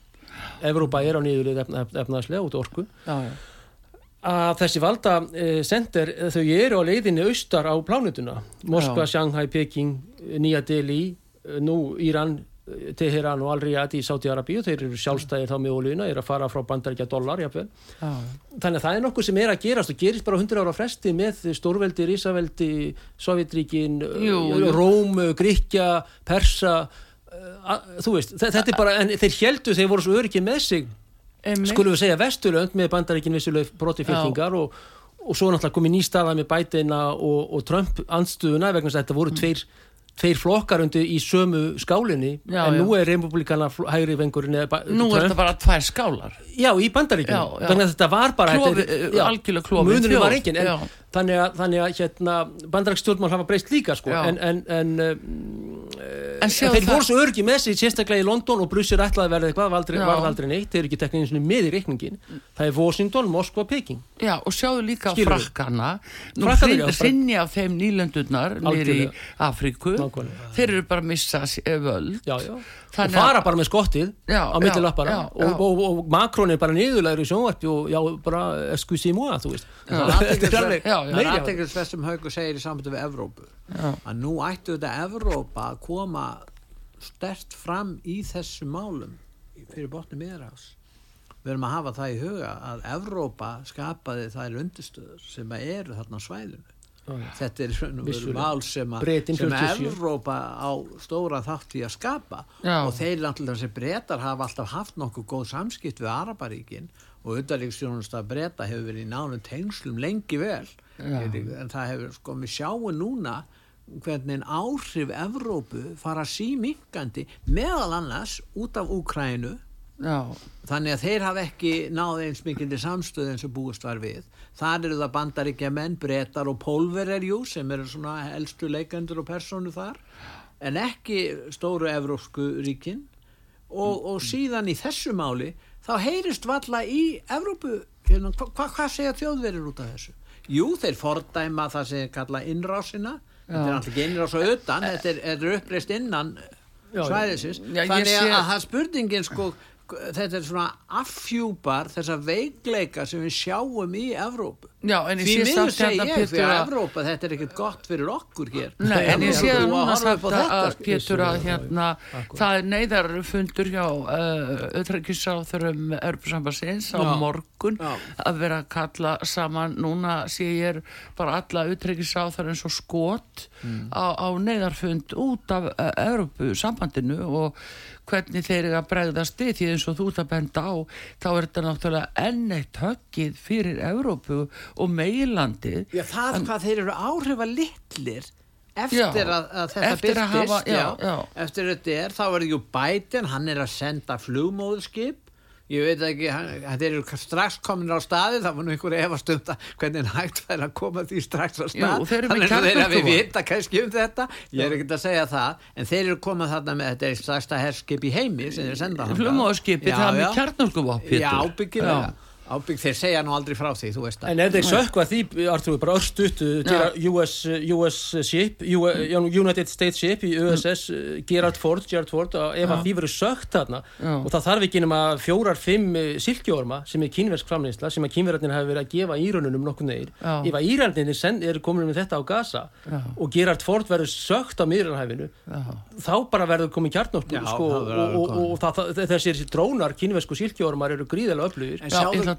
[SPEAKER 3] Evrópa er á niðurlið efna, efnaðslega út orku.
[SPEAKER 1] Já, já,
[SPEAKER 3] að þessi valda e, sender þau eru á leiðinni austar á plánutuna Moskva,
[SPEAKER 1] Já.
[SPEAKER 3] Shanghai, Peking, Nýja Delhi eh, nú Íran eh, Teheran og Al-Riyad í Sáti-Arabíu þeir eru sjálfstæðir þá með olíuna, eru að fara frá bandaríkja dollar jafnvel.
[SPEAKER 1] já,
[SPEAKER 3] þannig að það er nokkuð sem er að gerast og gerist bara á 100 ára fresti með stórveldi, Rísaveldi Sovjetríkin,
[SPEAKER 1] jú.
[SPEAKER 3] Róm Gríkja, Persa uh, þú veist, þe- þetta er bara en þeir heldu, þeir voru svo öryggi með sig. Skulum við segja Vesturlönd með bandaríkin vissuleg broti fylkingar og, og svo náttúrulega komið ný staða með Bidena og, og Trump andstöðuna vegna þess að þetta voru tveir, tveir flokkar undir í sömu skálinni.
[SPEAKER 1] Já,
[SPEAKER 3] en nú
[SPEAKER 1] já.
[SPEAKER 3] er republikana hægri vengurinn
[SPEAKER 1] Nú er þetta bara tvær skálar
[SPEAKER 3] Já, í
[SPEAKER 1] Já, já.
[SPEAKER 3] vegna þess að þetta var bara
[SPEAKER 1] Klofi-
[SPEAKER 3] þetta er-
[SPEAKER 1] eh, algjörlega klofin
[SPEAKER 3] munurinn var engin en,
[SPEAKER 1] Já.
[SPEAKER 3] Þannig að, þannig að hérna, bandaríkstjórnmál hafa breyst líka sko, en, en, en,
[SPEAKER 1] En
[SPEAKER 3] en
[SPEAKER 1] sjáðu
[SPEAKER 3] þeir voru svo örgi með sig sérstaklega í London og Brussel ætlaði að verða eitthvað aldrei, varð aldrei neitt, þeir eru ekki teknið eins og með í reikningin það er Washington, Moskva, Peking.
[SPEAKER 1] Já, og sjáðu líka
[SPEAKER 3] Skilurðu?
[SPEAKER 1] frakkana. Nú sinni af þeim nýlöndurnar nýri. Afríku.
[SPEAKER 3] Nákvæmlega.
[SPEAKER 1] Þeir eru bara að missa eh, völd.
[SPEAKER 3] Já, já.
[SPEAKER 1] Þannig
[SPEAKER 3] og fara bara með skottið
[SPEAKER 1] Já,
[SPEAKER 3] á milli
[SPEAKER 1] já,
[SPEAKER 3] lappara
[SPEAKER 1] já,
[SPEAKER 3] og, og, og, Macron er bara niðurlegur í sjónvarpi og já, bara þú veist. [LAUGHS] Er alveg
[SPEAKER 1] Já, já.
[SPEAKER 3] meiri
[SPEAKER 2] Það er aðteklisverð sem Haugur segir í sambandi við Evrópu.
[SPEAKER 1] Já.
[SPEAKER 2] að nú ættu þetta Evrópa að koma stert fram í þessu málum fyrir botni miðrás við erum að hafa það í huga að Evrópa skapaði þær undirstöður sem að eru þarna svæðinu þetta er veru
[SPEAKER 3] Vissulega.
[SPEAKER 2] mál sem, að- sem
[SPEAKER 3] 47.
[SPEAKER 2] Evrópa á stóra þátt í að skapa
[SPEAKER 1] Já.
[SPEAKER 2] og þeir náttúrulega þessi breytar hafa alltaf haft nokkuð góð samskipt við Araparíkin og auðvitaðlíksjónust að breyta hefur verið í nánum tengslum lengi vel
[SPEAKER 1] Já.
[SPEAKER 2] en það hefur sko við sjáum núna hvernig áhrif Evrópu fara síminkandi meðal annars út af Úkrænu
[SPEAKER 1] Já,
[SPEAKER 2] þannig að þeir hafa ekki náð eins mikilvæg samstöð eins og búist var við. Þar eru það bandaríkja menn, brettar og pólvererjú sem eru svona elstu leikendur og persónu þar en ekki stóru evrópsku ríkin. Og, og síðan í þessu máli þá heyrist valla í Evrópu hérna, hva, hva, hvað segja þjóðverið út af þessu? Jú, þeir fordæma það sem kalla innrásina. Þetta er alltaf ekki innrás á utan þetta er, er uppreist innan
[SPEAKER 3] Já, já.
[SPEAKER 2] svæðisins.
[SPEAKER 1] Já,
[SPEAKER 2] þannig að það spurningin sko þetta er svona affjúpar þessa veikleika sem við sjáum í Evrópu
[SPEAKER 1] Já,
[SPEAKER 2] Því miður
[SPEAKER 1] hérna
[SPEAKER 2] ég, því
[SPEAKER 1] Pétur
[SPEAKER 2] að Evrópa, þetta er ekkert gott fyrir okkur hér.
[SPEAKER 1] Nei, en ég sé
[SPEAKER 2] að
[SPEAKER 1] núna
[SPEAKER 2] á
[SPEAKER 1] að,
[SPEAKER 2] þetta,
[SPEAKER 1] að
[SPEAKER 2] sko.
[SPEAKER 1] Pétur að hérna, það er neyðarfundur hjá auðvitaðrikiðsáþurum Örbusambassins á
[SPEAKER 2] Já.
[SPEAKER 1] morgun
[SPEAKER 2] Já.
[SPEAKER 1] að vera að kalla saman, núna sé ég bara alla auðvitaðrikiðsáþur eins og skot
[SPEAKER 2] Mm.
[SPEAKER 1] á, á neyðarfund út af Örbu sambandinu og hvernig þeir eru að bregðast við því eins og þú ert að benda á þá er þetta náttúrulega enn eitt höggið fyrir Európu og meilandið
[SPEAKER 2] Já, það hvað þeir eru áhrifa litlir eftir
[SPEAKER 1] Já,
[SPEAKER 2] að, að þetta
[SPEAKER 1] eftir að hafa- já, já.
[SPEAKER 2] eftir þetta er, þá er jú Biden, hann er að senda flugmóðurskip ég veit ekki, hann, þetta eru strax komin á staði, það var nú einhver efastund að hvernig hann hægt væri að koma því strax á stað, þannig að þeir að við vita kannski um þetta, ég er ekkert að segja það en þeir eru komað þarna með þetta er stærsta herskip í heimi sem þeir senda þangað.
[SPEAKER 1] flumóðskipi,
[SPEAKER 2] Já,
[SPEAKER 1] það er með
[SPEAKER 2] já.
[SPEAKER 1] kjarnarkuvopn
[SPEAKER 2] Já, ábyggilega, ábygg, þeir segja nú aldrei frá því, þú veist það.
[SPEAKER 3] En ef þeir sökva því, Artur, bara örstutt gera US, US ship U- United States ship í USS uh, Gerard Ford, Gerard Ford að ef að því verður sökt þarna
[SPEAKER 1] Já.
[SPEAKER 3] og það þarf ekki nema fjórar, fimm uh, silkjórma sem er kínversk framleysla sem að kínverðarnir hafi verið að gefa írununum nokkuð neyr. Ef að írandinir eru komin með þetta á Gaza
[SPEAKER 1] Já.
[SPEAKER 3] og Gerard Ford verður sökt á miðranhæfinu þá bara verður komin kjarnorku
[SPEAKER 2] Já,
[SPEAKER 3] sko, og,
[SPEAKER 2] verður
[SPEAKER 3] og,
[SPEAKER 2] komin.
[SPEAKER 3] og, og það, það, þessir drónar, kínversku silkjórmar eru gríðilega öflugir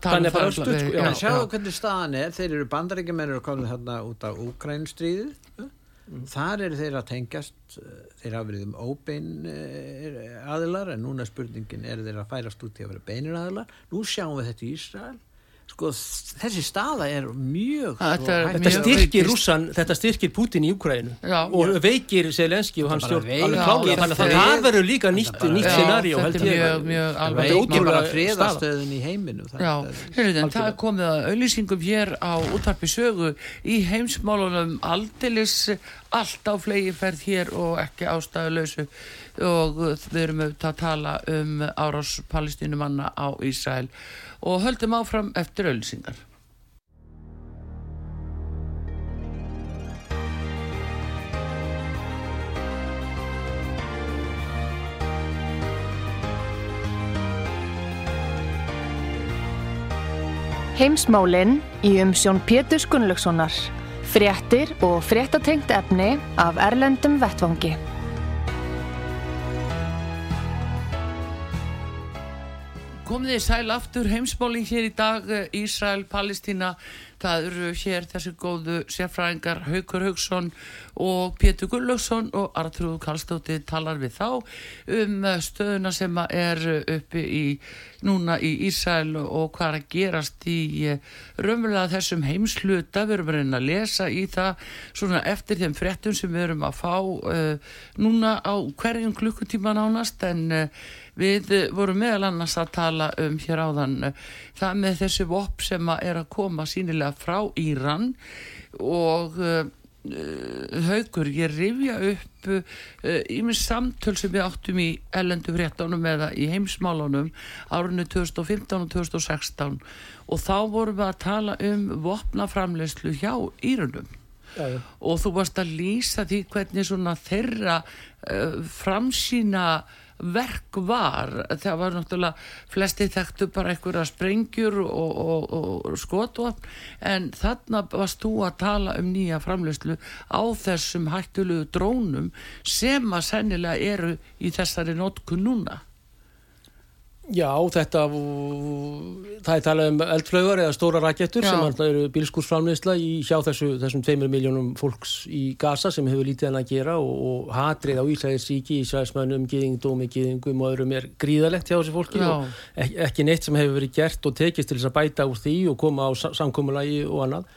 [SPEAKER 1] Tala um
[SPEAKER 3] Þannig að bara
[SPEAKER 1] það
[SPEAKER 3] örstutt,
[SPEAKER 1] við-
[SPEAKER 3] sko,
[SPEAKER 2] En sjáðu
[SPEAKER 1] já.
[SPEAKER 2] hvernig staðan er, þeir eru bandaríkjumenn eru komin þarna út af Úkrænustríðið þar eru þeir að tengjast eh, þeir hafa verið um óbein eh, aðilar en núna er spurningin eru þeir að færast út í að vera beinir aðilar? Nú sjáum við þetta í Ísrael sko þessi staða er mjög
[SPEAKER 1] Þetta er-
[SPEAKER 3] Þetta
[SPEAKER 1] Mjög
[SPEAKER 3] styrkir rússan, þetta styrkir Putin í Ukraínu
[SPEAKER 1] Já.
[SPEAKER 3] og veikir Zelenski og hans stjórn alveg klálega þannig að það verður líka nýtt,
[SPEAKER 1] Já,
[SPEAKER 3] scenaríu
[SPEAKER 1] þetta er mjög, alveg
[SPEAKER 2] veikir. Bara
[SPEAKER 3] ótrúlega
[SPEAKER 2] friðastöðin í heiminu
[SPEAKER 1] Já, það er komið að auðlýsingum hér á útarpi sögu í heimsmálunum. Aldilis allt á flegiferð hér og ekki ástæðuleysu og við erum auðvitað að tala um árás palestínumanna á Ísrael og höldum áfram eftir auðlýsingar.
[SPEAKER 4] Heimsmálinn í umsjón Pétur Gunnlaugssonar. Fréttir og fréttatengt efni af Erlendum Vettvangi.
[SPEAKER 1] Komið þið sæl aftur heimsmáli hér í dag eh, Ísrael, Palestína það eru hér þessi góðu sérfræðingar Haukur Hauksson og Pétur Gullaugsson og Artrúð Karlstóttir talar við þá um eh, stöðuna sem er uppi í núna í Ísrael og hvað er að gerast í eh, raunverulega þessum heimsluta við erum að reyna að lesa í það svona eftir þeim fréttum sem við erum að fá núna á hverjum klukkutíma nánast en uh, Við eh, vorum meðal annars að tala um hér áðan eh, það með þessi vopp sem að er að koma sínilega frá Íran og uh, haugur, ég rifja upp ímins uh, samtöl sem við áttum í ellendu fréttanum eða í heimsmálunum árunni 2015 og 2016 og þá vorum við að tala um vopnaframleyslu hjá Írunum
[SPEAKER 3] Já, já.
[SPEAKER 1] og þú varst að lýsa því hvernig svona þeirra uh, framsýna verk var það var náttúrulega flesti þekktu bara einhverja sprengjur og, og, og skotvopn en þarna varst þú að tala um nýja framleyslu á þessum hættulegu drónum sem að sennilega eru í þessari notkun núna
[SPEAKER 3] Já, þetta það er talað um eldflögar eða stóra rakettur sem alltaf eru bílskúrsframleysla hjá þessu, þessum tveimur miljónum fólks í Gaza sem hefur lítið hann að gera og, og hatrið á Ísraelsíki, Ísraelsmönnum, gýðingdómi, gýðingum og öðrum er gríðalegt hjá þessu fólki
[SPEAKER 1] Já.
[SPEAKER 3] og ekki, neitt sem hefur verið gert og tekist til þess að bæta úr því og koma á sa- samkomulagi og annað.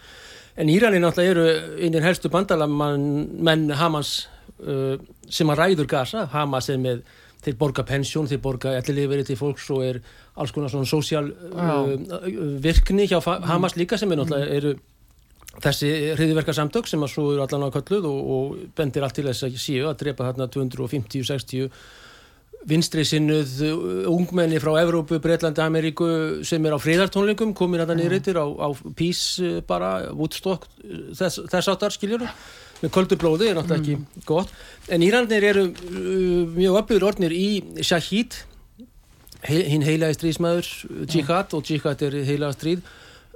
[SPEAKER 3] En Íranin náttúrulega eru einnig helstu bandalamann menn Hamas uh, sem að ræður Gaza, Hamas er með þeir borga pensjón, þeir borga elliliferi til fólks og er alls konar svona sósjál uh, virkni hjá Fa- Hamas líka sem er náttúrulega eru þessi hriðiverka samtök sem að svo eru allan á kölluð og, og bendir allt til þess að séu að drepa þarna 250-60 vinstri sinnuð uh, ungmenni frá Evrópu, Breitlandi, Ameríku sem er á friðartónleikum, komin að það niðurreitir á, á pís uh, bara Woodstock, uh, þess, þess áttar skiljur með köldu blóði er náttúrulega ekki gott. En Írandir eru uh, mjög öflugur orðnir í Shahid hinn heilaði stríðsmaður uh, Jihad og Jihad er heilaða stríð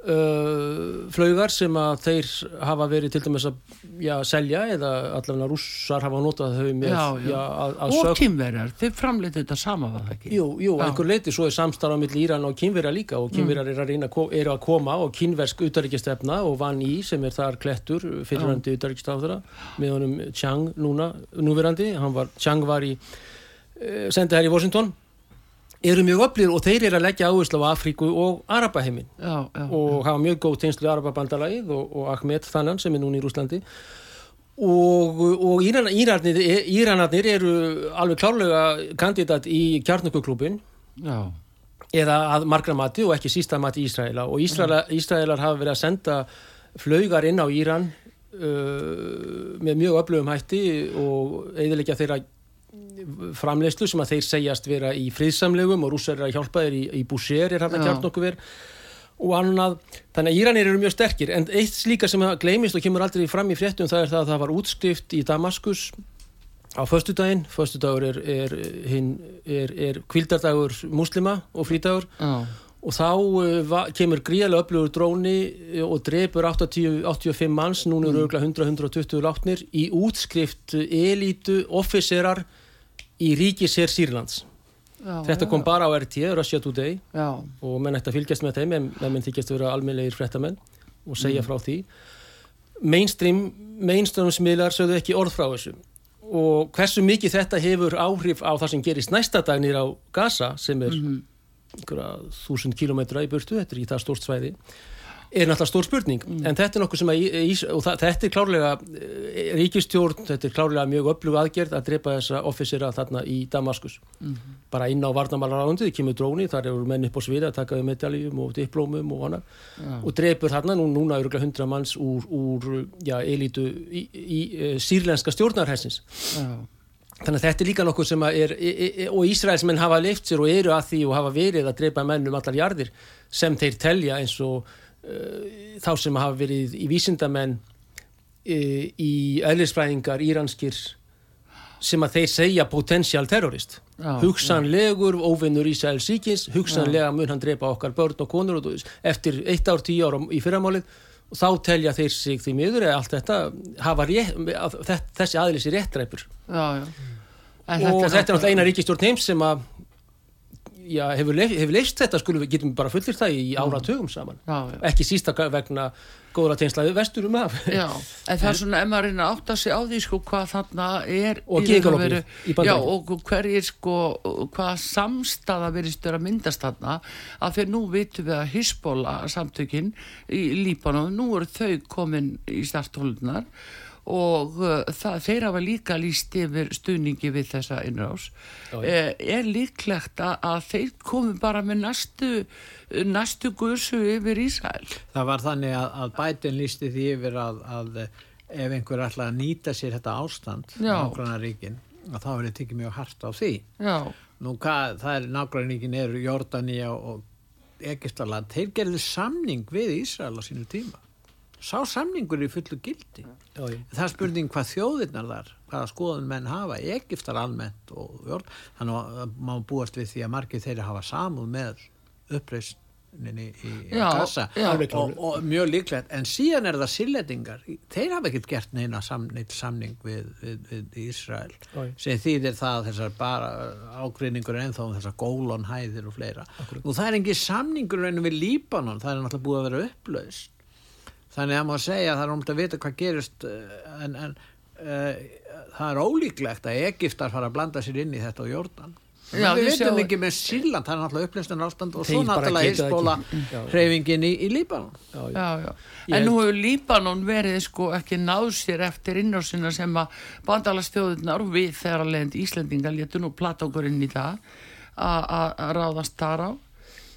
[SPEAKER 3] uh, flaugar sem að þeir hafa verið til dæmis að já, selja eða allavega rússar hafa notað þau með
[SPEAKER 1] Já, já.
[SPEAKER 3] að, að
[SPEAKER 1] og kynverjar, þeir framleiti þetta sama var það ekki?
[SPEAKER 3] Jú, jú, einhver leiti svo er samstarf á milli Íran og kynverja líka og kynverjar eru að reyna að koma og kynversk utaríkjastefna og Van Í sem er þar klettur fyrirhandi utaríkjastafðara með honum Chang núna, núverandi hann var, Chang var í uh, sendið her í Washington eru mjög öflir og þeir eru að leggja áherslu á Afríku og Arabaheimin.
[SPEAKER 1] Já, já,
[SPEAKER 3] og hafa mjög góð tengslu í Arababandalagið og, og Ahmed Þannan sem er núna í Rúslandi og, og Íran, Íranarnir, Íranarnir eru alveg klárlega kandidat í kjarnökuklúbin
[SPEAKER 1] já,
[SPEAKER 3] eða að margra mati og ekki sísta mati Ísraela. Og Ísraela, Ísraelar hafa verið að senda flaugar inn á Íran uh, með mjög öflugum hætti og eðilegja þeirra framleyslu sem að þeir segjast vera í friðsamlegum og rússar eru að hjálpa þeir í, í Búsér er hann að
[SPEAKER 1] Já.
[SPEAKER 3] kjarn okkur verið og annað, þannig að Íranir eru mjög sterkir. En eitt slíka sem að gleymist og kemur aldrei fram í fréttum það er það að það var útskrift í Damaskus á föstudaginn, föstudagur er, er, er, er kvildardagur muslima og frídagur.
[SPEAKER 1] Já,
[SPEAKER 3] og þá uh, va, kemur gríðarlega öflugur dróni uh, og drepur 80, 85 manns, núna eru mm. 100-120 látnir í útskrift uh, elítu officerar í ríkisher Sýrlands.
[SPEAKER 1] já
[SPEAKER 3] Þetta kom bara á RT, Russia Today.
[SPEAKER 1] Já,
[SPEAKER 3] og menn ætti að fylgjast með þeim en menn þykjast vera almennlegir fréttamenn og segja frá því. Mainstream, mainstream smiðlar sögðu ekki orð frá þessu. Og hversu mikið þetta hefur áhrif á það sem gerist næsta dag nýra á Gaza sem er einhverja þúsund kilometra í burtu, þetta er ekki það stórt svæði er náttúrulega stór spurning. En þetta er nokkuð sem að í- í- og það, þetta er klárlega eh, ríkistjórn, þetta er klárlega mjög öflug aðgerð að drepa þessa offisera þarna í Damaskus. Bara inn á varnamálaráðundið, kemur dróni, þar eru menn upp á sviða að taka við medaljum og diplómum og hana og drepur þarna, nú, núna eru hundra manns úr, úr já, elítu í, í, í sírlenska stjórnarhessins
[SPEAKER 1] já,
[SPEAKER 3] Þannig að þetta er líka nokkuð sem að er, e, e, og Ísraelsmenn hafa leift sér og eru að því og hafa verið að dreipa menn um allar jarðir sem þeir telja eins og þá sem hafa verið í vísindamenn uh, í eðlisfræðingar íranskir sem að þeir segja potential terrorist.
[SPEAKER 1] Já,
[SPEAKER 3] hugsanlegur óvinnur Ísraels síkins hugsanlega mun hann dreipa okkar börn og konur og, eftir eitt ár, tíu ára í fyrramálið. Og þá telja þeir sig því miður eða allt þetta rétt, þessi aðlis í réttræpur.
[SPEAKER 1] Já, já.
[SPEAKER 3] Og þetta er náttúrulega eina ríkistjórn heims sem að já, hefur, leif, hefur leist þetta skulum við getum bara fullir það í áratugum saman.
[SPEAKER 1] Já,
[SPEAKER 3] ekki sísta vegna góðra tengslaði vesturum af.
[SPEAKER 1] Já, [LAUGHS] en það er svona ef maður reyna að átta sig á því sko hvað þarna er
[SPEAKER 3] Og
[SPEAKER 1] veru-
[SPEAKER 3] í Bandaríkjunum.
[SPEAKER 1] Já, og hverjir sko hvað samstaða verist að myndast þarna. Að fyrir nú vitum við að Hisbola samtökin í Líbanon, nú eru þau komin í starthólunar og uh, það, þeir hafa líka líst yfir stuðningi við þessa innrás. Eh, er líklegt að, að þeir komi bara með næstu næstu guðsu yfir Ísrael?
[SPEAKER 2] Það var þannig að, að Biden lísti því yfir að, að ef einhver ætla að nýta sér þetta ástand
[SPEAKER 1] Já.
[SPEAKER 2] nágrannaríkin að þá verið tekið mjög hart á því.
[SPEAKER 1] Já,
[SPEAKER 2] Nú, hvað, það er nágrannaríkin eru Jordania og Egistaland þeir gerðu samning við Ísrael á sínu tíma sá samningur í fullu gildi?
[SPEAKER 3] Já, já.
[SPEAKER 2] það er spurning hvað þjóðirnar þar hvaða skoðun menn hafa, Egiptar almennt og Jord, þannig að má búast við því að margir þeirra hafa samúð með uppreisninni í
[SPEAKER 1] Já,
[SPEAKER 2] Gaza.
[SPEAKER 1] já.
[SPEAKER 2] Og,
[SPEAKER 3] klárlega.
[SPEAKER 2] og mjög líklegt. En síðan er það sillendingar þeir hafa ekkert gert neina sam, neitt samning við, við, við Ísrael
[SPEAKER 3] já.
[SPEAKER 2] sem þýðir það þessar bara ágreiningur er ennþá um þessar gólonhæðir og fleira. Og það er engin samningur raunum við Líbanon. Það er náttúrulega búið að vera upplaust þannig að maður segja að það er um að vita hvað gerist eh, en, en uh, það er ólíklegt að Egiptar fara að blanda sér inn í þetta og Jórdan
[SPEAKER 1] Já,
[SPEAKER 2] við veitum
[SPEAKER 1] sjáu-
[SPEAKER 2] ekki með Sýrland það er náttúrulega upplaustan ástand og
[SPEAKER 3] Þeir
[SPEAKER 2] svo náttúrulega
[SPEAKER 3] já.
[SPEAKER 2] hreyfingin í, í Líbanon
[SPEAKER 3] Já, já.
[SPEAKER 1] Já, já.
[SPEAKER 3] Ég
[SPEAKER 1] En nú hefur Líbanon verið sko ekki náð sér eftir innrásina sem að bandalastjóðunar við þegar að leiðandi Íslendinga létu nú plata okkur inn í það að- að að ráðast þar á.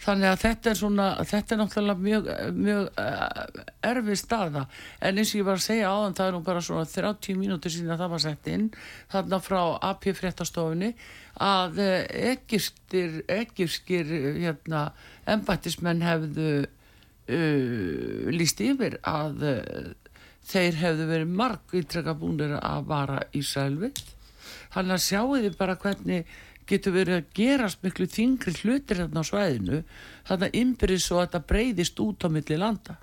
[SPEAKER 1] Þannig að þetta er svona, þetta er náttúrulega mjög, mjög uh, erfið staða. En eins og ég var að segja áðan, það er nú bara svona 30 mínútur síðan að það var sett inn, þarna frá AP fréttastofunni, að uh, egipskir, egipskir hérna, embættismenn hefðu uh, líst yfir að uh, þeir hefðu verið marg ítrekka búinir að vara Ísrael við. Þannig að sjáu þið bara hvernig getur verið að gerast miklu þingri hlutir hérna á svæðinu þannig að ymbirins og þetta breyðist út á milli landa.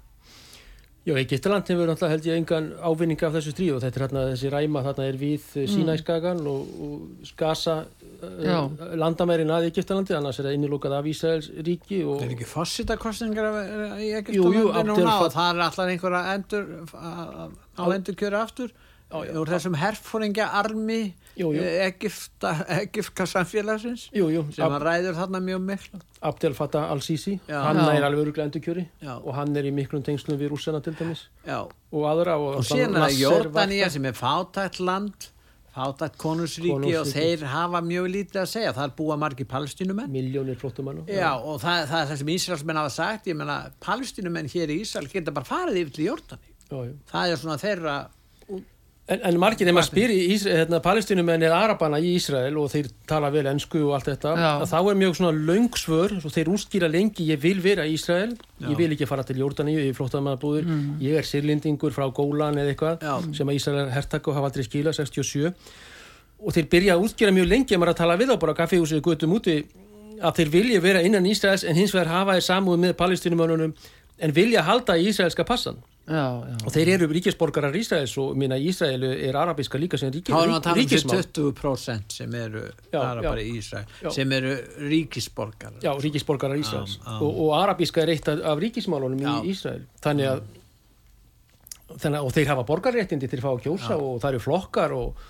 [SPEAKER 3] Já, Egiptaland hefur náttúrulega held ég engan ávinninga af þessu stríð og þetta er hérna þessi ræma þarna er við Sínæskagan og, og Gaza
[SPEAKER 1] Já.
[SPEAKER 3] uh, landamærin að Egiptalandi annars er það innilokað af Ísraels ríki og
[SPEAKER 2] Það er ekki fósitakostningar í Egiptalandi núna og það er alltaf einhver að endur að á endur kjöra aftur úr þessum herfóringja armi
[SPEAKER 3] Jú, jú.
[SPEAKER 2] Egipta, samfélagsins
[SPEAKER 3] Jú, jú,
[SPEAKER 2] sem að ræður þarna mjög miklu.
[SPEAKER 3] Abdel Fattah al-Sisi hann
[SPEAKER 1] Já.
[SPEAKER 3] er alveg öruglega endurkjöri
[SPEAKER 2] Já.
[SPEAKER 3] og hann er í miklum tengslum við rússana til dæmis.
[SPEAKER 2] Já,
[SPEAKER 3] og aðra og,
[SPEAKER 2] og síðan er það
[SPEAKER 3] var-
[SPEAKER 2] sem er fátætt land fátætt konusríki og
[SPEAKER 3] Konungsríki.
[SPEAKER 2] þeir hafa mjög lítið að segja. Það er búa margir palestínumenn.
[SPEAKER 3] Miljónir flóttumann
[SPEAKER 2] Já, og það, það er það sem Ísraelsmenn hafa sagt. Ég menna, palestínumenn hér í Ísrael geta bara farið yfir til Jórdaní
[SPEAKER 3] já, já.
[SPEAKER 2] það er svona þeirra
[SPEAKER 3] En, en margir þegar maður spyr í hérna, palestinumenn eða arabana í Ísrael og þeir tala vel ennsku og allt þetta
[SPEAKER 1] Já.
[SPEAKER 3] þá er mjög svona löngsvör og þeir útskýra lengi ég vil vera í Ísrael ég vil ekki fara til Jórdaníu í flóttamannabúður ég er sirlendingur frá Gólan eða eitthvað
[SPEAKER 2] Já.
[SPEAKER 3] sem að Ísrael hertak og hafa aldrei skila 67 og þeir byrja að útskýra mjög lengi að maður að tala við á bara kaffihúsið gutum úti að þeir vilja vera innan Ísraels en hins vegar hafa þeir samúð með palestinumönnunum en vilja halda í Ísraelska passan
[SPEAKER 1] já, já.
[SPEAKER 3] Og þeir eru ríkisborgarar Ísraels og minna Ísrael er arabiska líka sem ríki,
[SPEAKER 2] þá erum við að tala um þessi
[SPEAKER 3] ríkismál
[SPEAKER 2] 20% sem eru
[SPEAKER 3] Já,
[SPEAKER 2] það er
[SPEAKER 3] já.
[SPEAKER 2] bara í Ísrael
[SPEAKER 3] Já.
[SPEAKER 2] sem eru ríkisborgar
[SPEAKER 3] já, ríkisborgarar Ísraels
[SPEAKER 2] Já, já.
[SPEAKER 3] og, og arabiska er eitt af, af ríkismálunum
[SPEAKER 2] Já.
[SPEAKER 3] í Ísrael þannig að, þannig að og þeir hafa borgarréttindi til að fá að kjósa og það eru flokkar og,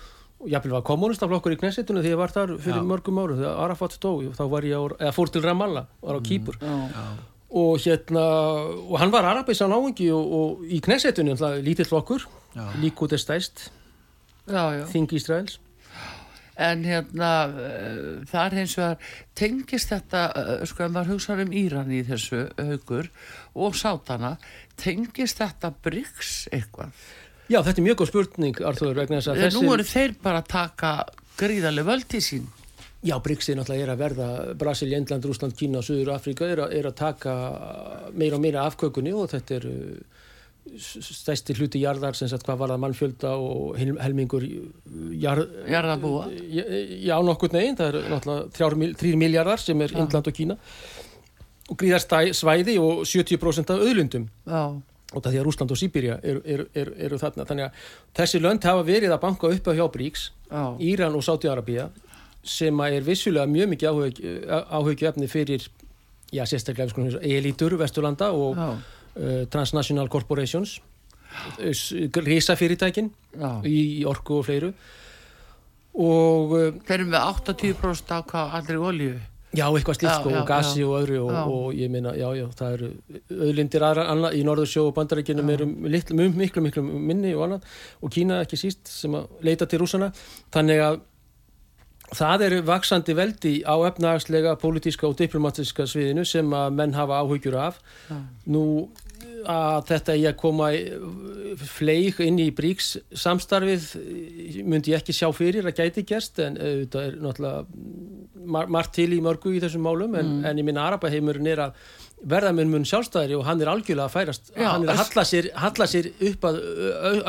[SPEAKER 3] og jafnvel var kommunistaflokkur í Knessetinu þegar ég var þar fyrir
[SPEAKER 2] Já.
[SPEAKER 3] mörgum árum þegar Arafat dó, þá var ég á, eða fór til Ramallah, var á Kýpur
[SPEAKER 1] já.
[SPEAKER 3] Og hérna og hann var arabis á náingi og, og í Knessetinu, lítill flokkur
[SPEAKER 2] Já.
[SPEAKER 3] líkút er stæst,
[SPEAKER 1] já, já.
[SPEAKER 3] þing Ísraels
[SPEAKER 1] en hérna uh, það er hins vegar tengist þetta uh, sko ef maður hugsaður um Íran í þessu haugur og sátana tengist þetta BRICS eitthvað
[SPEAKER 3] Já, þetta er mjög góð spurning, Arþóður, vegna þess að
[SPEAKER 1] Þessi...
[SPEAKER 3] þessi...
[SPEAKER 1] nú eru þeir bara að taka gríðarlega völdi sín
[SPEAKER 3] Já, er náttúrulega er að verða, Brasil, Indland, Rúsland, Kína, Suður, Afríka er, að- er að taka meira og meira afkökunni og þetta er stæsti hluti jarðar, sem sagt hvað var það mannfjölda og hel- helmingur jarð,
[SPEAKER 1] jarðabúa
[SPEAKER 3] Já, nokkur neginn, það er náttúrulega þrýr miljardar sem er Indland og Kína. Og gríðar svæði og 70% af auðlundum
[SPEAKER 1] já,
[SPEAKER 3] og það því að Rúsland og Sýbirja eru, eru, eru, eru þarna. Þannig að þessi lönd hafa verið að banka upp á hjá
[SPEAKER 1] já,
[SPEAKER 3] Íran og Sáti-Arabía sem er vissulega mjög mikið áhugjöfni fyrir já, sérstaklega við elítur Vesturlanda og uh, Transnational Corporations risa fyrirtækin
[SPEAKER 1] já.
[SPEAKER 3] í, orku og fleiru. Og uh,
[SPEAKER 1] þeir eru með 80% af hvað allri olju
[SPEAKER 3] Já, eitthvað slíkt
[SPEAKER 1] Já,
[SPEAKER 3] sko, og gasi
[SPEAKER 1] já.
[SPEAKER 3] og öðru og, og ég meina, já, já, það eru auðlindir aðra annað, í Norðursjó og Bandaríkinum eru miklu, miklu, miklu minni og annað. Og Kína ekki síst sem að leita til rússana, þannig að það eru vaksandi veldi á efnahagslega, pólitíska og diplomatiska sviðinu sem að menn hafa áhugjur af
[SPEAKER 1] Já.
[SPEAKER 3] nú að þetta ég að koma fleig inn í bríks samstarfið myndi ég ekki sjá fyrir að gæti gerst en þetta er náttúrulega mar margt til í mörgu í þessum málum en,
[SPEAKER 1] Mm.
[SPEAKER 3] en ég minna Arapaheimurinn er að verða mun sjálfstæðri og hann er algjörlega að færast.
[SPEAKER 1] Já,
[SPEAKER 3] hann er að halla sér, halla sér upp að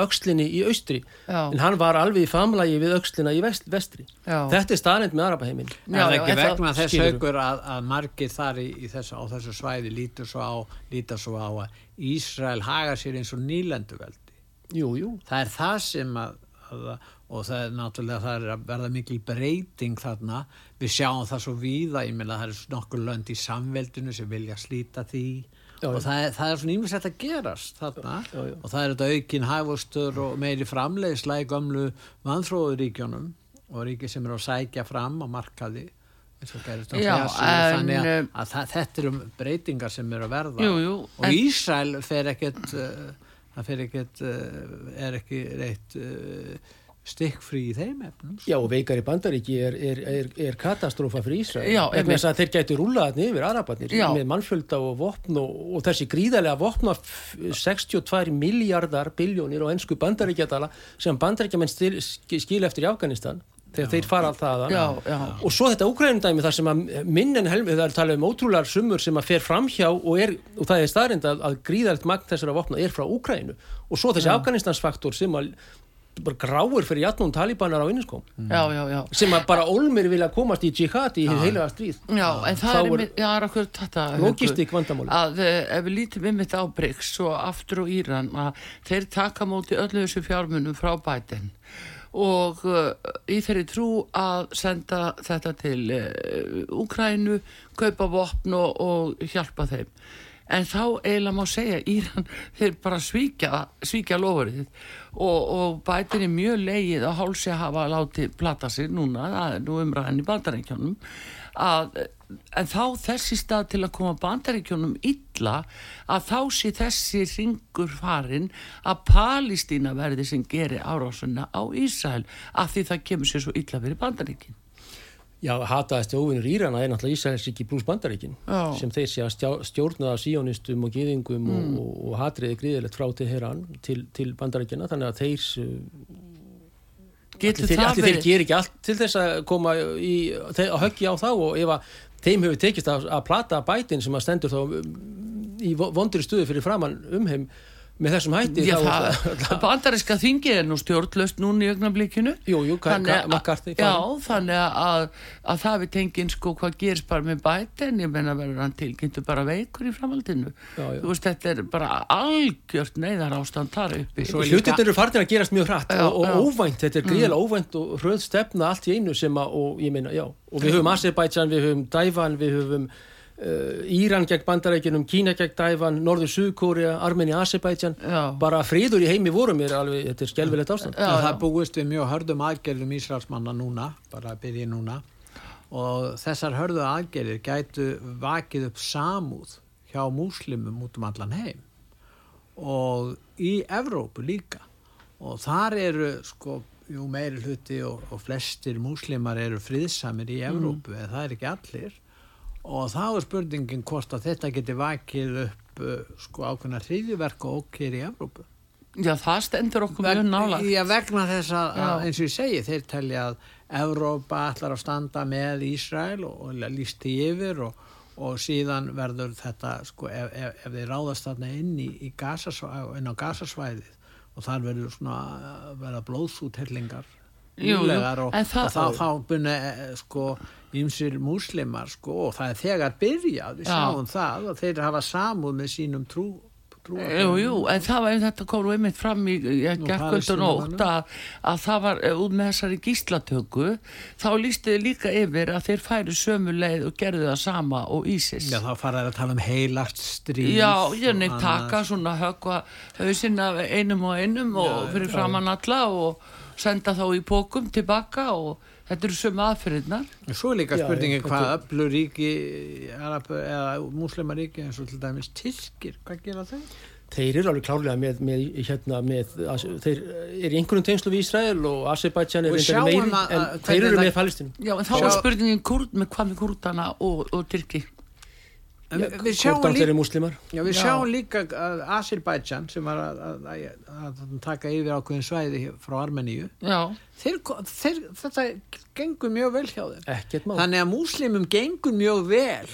[SPEAKER 3] öxlinni í austri.
[SPEAKER 1] Já.
[SPEAKER 3] en hann var alveg í famlagi við öxlina í vest, vestri.
[SPEAKER 1] Já.
[SPEAKER 3] þetta er staðnind með Arapaheiminn
[SPEAKER 2] er það ekki
[SPEAKER 1] en það-
[SPEAKER 2] vegna þess haugur að, að margir þar í, í þessu, á þessu svæði lítur svo á, lítar svo á að Ísrael haga sér eins og nýlenduveldi.
[SPEAKER 3] Jú, jú,
[SPEAKER 2] það er það sem að, að og það er náttúrulega það er að verða mikil breyting þarna. Við sjáum það svo víða, ég meina það eru nokkur lönd í samveldinu sem vilja slíta því.
[SPEAKER 3] Já,
[SPEAKER 2] og það er, það er svona ímest að gerast þarna.
[SPEAKER 3] Já, já.
[SPEAKER 2] og það er þetta aukin hæfustur og meiri framleiðsla í gömlu vanþróðuríkjónum og ríki sem eru að sækja fram á markaði
[SPEAKER 1] Já, en,
[SPEAKER 2] þannig að,
[SPEAKER 1] eh,
[SPEAKER 2] að það, þetta eru breytingar sem eru að verða.
[SPEAKER 1] Jú, jú,
[SPEAKER 2] og
[SPEAKER 1] en-
[SPEAKER 2] Ísrael fer ekkert uh, það fer ekkert uh, er ekki reitt uh, stikkfrí í þeim efnum
[SPEAKER 3] Já, og veikar í bandaríki er, er, er, er katastrófa fyrir Ísrael.
[SPEAKER 1] Já,
[SPEAKER 3] vegna þess að þeir gætu rúlaðarni yfir Arabarnir
[SPEAKER 1] Já.
[SPEAKER 3] með mannfjölda og vopn og, og þessi gríðarlega vopna f- 62 miljardar biljónir og ennsku bandaríkjadala sem bandaríkjamenn skil eftir í Afganistan þegar þeir fara.
[SPEAKER 1] Já, já.
[SPEAKER 3] Og svo þetta úkrænundæmi þar sem að minn en helmi, það er talað um ótrúlegar sumur sem að fer framhjá og, er, og það er staðrind að, að gríðarlegt magn þessara vopna er frá Úkrænu og svo þessi Afganistansfaktor sem að bara gráir fyrir jatnum talibanar á
[SPEAKER 1] já, já
[SPEAKER 3] sem að bara olmir vilja komast í jihad í heilega stríð.
[SPEAKER 1] Já, en það er,
[SPEAKER 3] er-
[SPEAKER 1] einmitt- já, er okkur þetta
[SPEAKER 3] Logistík vandamáli.
[SPEAKER 1] að eh, ef við lítum ymmit á Bryggs og aftur á Íran að þeir taka móti öllu þessu fjármunum frá bætin og uh, í þeirri trú að senda þetta til uh, Úkrænu, kaupa vopn og, og hjálpa þeim. En þá eiginlega má segja Íran þeir bara svíkja, svíkja lofurðið og, og bætin er mjög leið að hálsi hafa látið plata sig núna, það er nú umræðan í bandarækjónum en þá þessi stað til að koma bandaríkjónum illa að þá sé þessi ringur farin að Palestína verði sem gerir árásuna á Ísæl af því það kemur sér svo illa fyrir bandaríkin
[SPEAKER 3] Já, hataðasti óvinnur Írana er náttúrulega Ísraelsríki pluss bandaríkin
[SPEAKER 1] Já.
[SPEAKER 3] sem þeir sé að stjórna af síónistum og gýðingum og, og, og hatriði gríðilegt frá til Heran til, til bandaríkina þannig að þeir allir þeir,
[SPEAKER 1] það
[SPEAKER 3] allir þeir ger ekki allt til þess að koma í, þeir, að höggja á þá og ef að þeim hefur tekist að, að plata bætin sem að stendur þá um, í vo- vondri stuði fyrir framann umheim með þessum hætti
[SPEAKER 1] Já,
[SPEAKER 3] þá,
[SPEAKER 1] það, bandaríska þingi er nú stjórnlöst núna í augnablikinu
[SPEAKER 3] Jú, jú,
[SPEAKER 1] Þannig
[SPEAKER 3] McCarthy
[SPEAKER 1] Já, þannig að, að það við tengin sko hvað gerist bara með bætin ég menna verður hann tilkynntu bara veikur í framhaldinu
[SPEAKER 3] Já, já.
[SPEAKER 1] þú veist þetta er bara algjört neyðar ástand þar uppi
[SPEAKER 2] er
[SPEAKER 3] Hlutin eru farnir að gerast mjög hratt
[SPEAKER 1] Já,
[SPEAKER 3] og, og
[SPEAKER 1] já. Mm.
[SPEAKER 3] óvænt, þetta er gríðilega óvænt og hröð stefna allt í einu sem að, og ég meina, já, og við höfum Azerbaijan, við höfum Dævan, við höfum Íran gegn bandarækjunum, Kína gegn Dævan, Norður Suðkórea, Armenia, Azerbaijan,
[SPEAKER 1] Já.
[SPEAKER 3] bara friður í heimi vorum er alveg, þetta er skelvilegt ástand.
[SPEAKER 1] Já,
[SPEAKER 2] það
[SPEAKER 1] já.
[SPEAKER 2] búist við mjög hörðum aðgerðum Ísraelsmanna núna, bara að byrja núna. Og þessar hörðu aðgerðir gætu vakið upp samúð hjá múslimum út um allan heim. Og í Evrópu líka. Og þar eru sko jú, meiri hluti og, og flestir múslimar eru friðsamir í Evrópu en það er ekki allir og þá er spurningin hvort að þetta geti vakið upp uh, sko ákveðna hriðiverk og okkir í Evrópu.
[SPEAKER 1] Já, það stendur okkur mjög nála
[SPEAKER 2] Já, vegna þess að, að eins og ég segi, þeir telja að Evrópa ætlar að standa með Ísrael og, og líst því yfir og, og síðan verður þetta, sko, ef, ef, ef þeir ráðast þarna inn, í, í gasasvæð, inn á gasasvæðið og þar verður svona að verða blóðsúthellingar Líflegar og,
[SPEAKER 1] en það-
[SPEAKER 2] og þá, þá bunni sko ýmsir múslimar sko og það er þegar byrjað, við
[SPEAKER 1] Já.
[SPEAKER 2] sjáum það og þeir hafa samúð með sínum trú,
[SPEAKER 1] Jú, jú, en það var þetta kom einmitt fram í og nótt að, að það var eh, út með þessari gíslatöku þá lístu þið líka yfir að þeir færu sömu leið og gerðu það sama og Ísis.
[SPEAKER 2] Já, þá fara þeir að tala um heilagt stríð
[SPEAKER 1] Já,
[SPEAKER 2] og
[SPEAKER 1] ég nefn taka svona höggva hausinn af einum og einum og fyrir framann alla og senda þá í pókum tilbaka og þetta eru sömu aðferðirnar
[SPEAKER 2] Svo er líka spurningin hvað
[SPEAKER 3] þetta-
[SPEAKER 2] öflur ríki Arab, eða múslimaríki eins og til dæmis Tyrkir, hvað gera þau?
[SPEAKER 3] Þeir eru alveg klárlega með, með, hérna, með, þeir eru í einhverjum tengslu við Ísrael og Azerbaijan er
[SPEAKER 2] sjáum
[SPEAKER 3] meiri, en þeir eru með Palestínu.
[SPEAKER 1] Já, en þá er spurningin kurd, með hvað með kurdana og, og Tyrki
[SPEAKER 2] við- við sjáum líka. Já, við
[SPEAKER 1] Já.
[SPEAKER 2] sjáum líka að Azerbaijan sem var að, að, að, taka yfir ákveðin svæði frá Armeníu. Þeir, þeir, þetta gengur mjög vel hjá þeim. Þannig að múslimum gengur mjög vel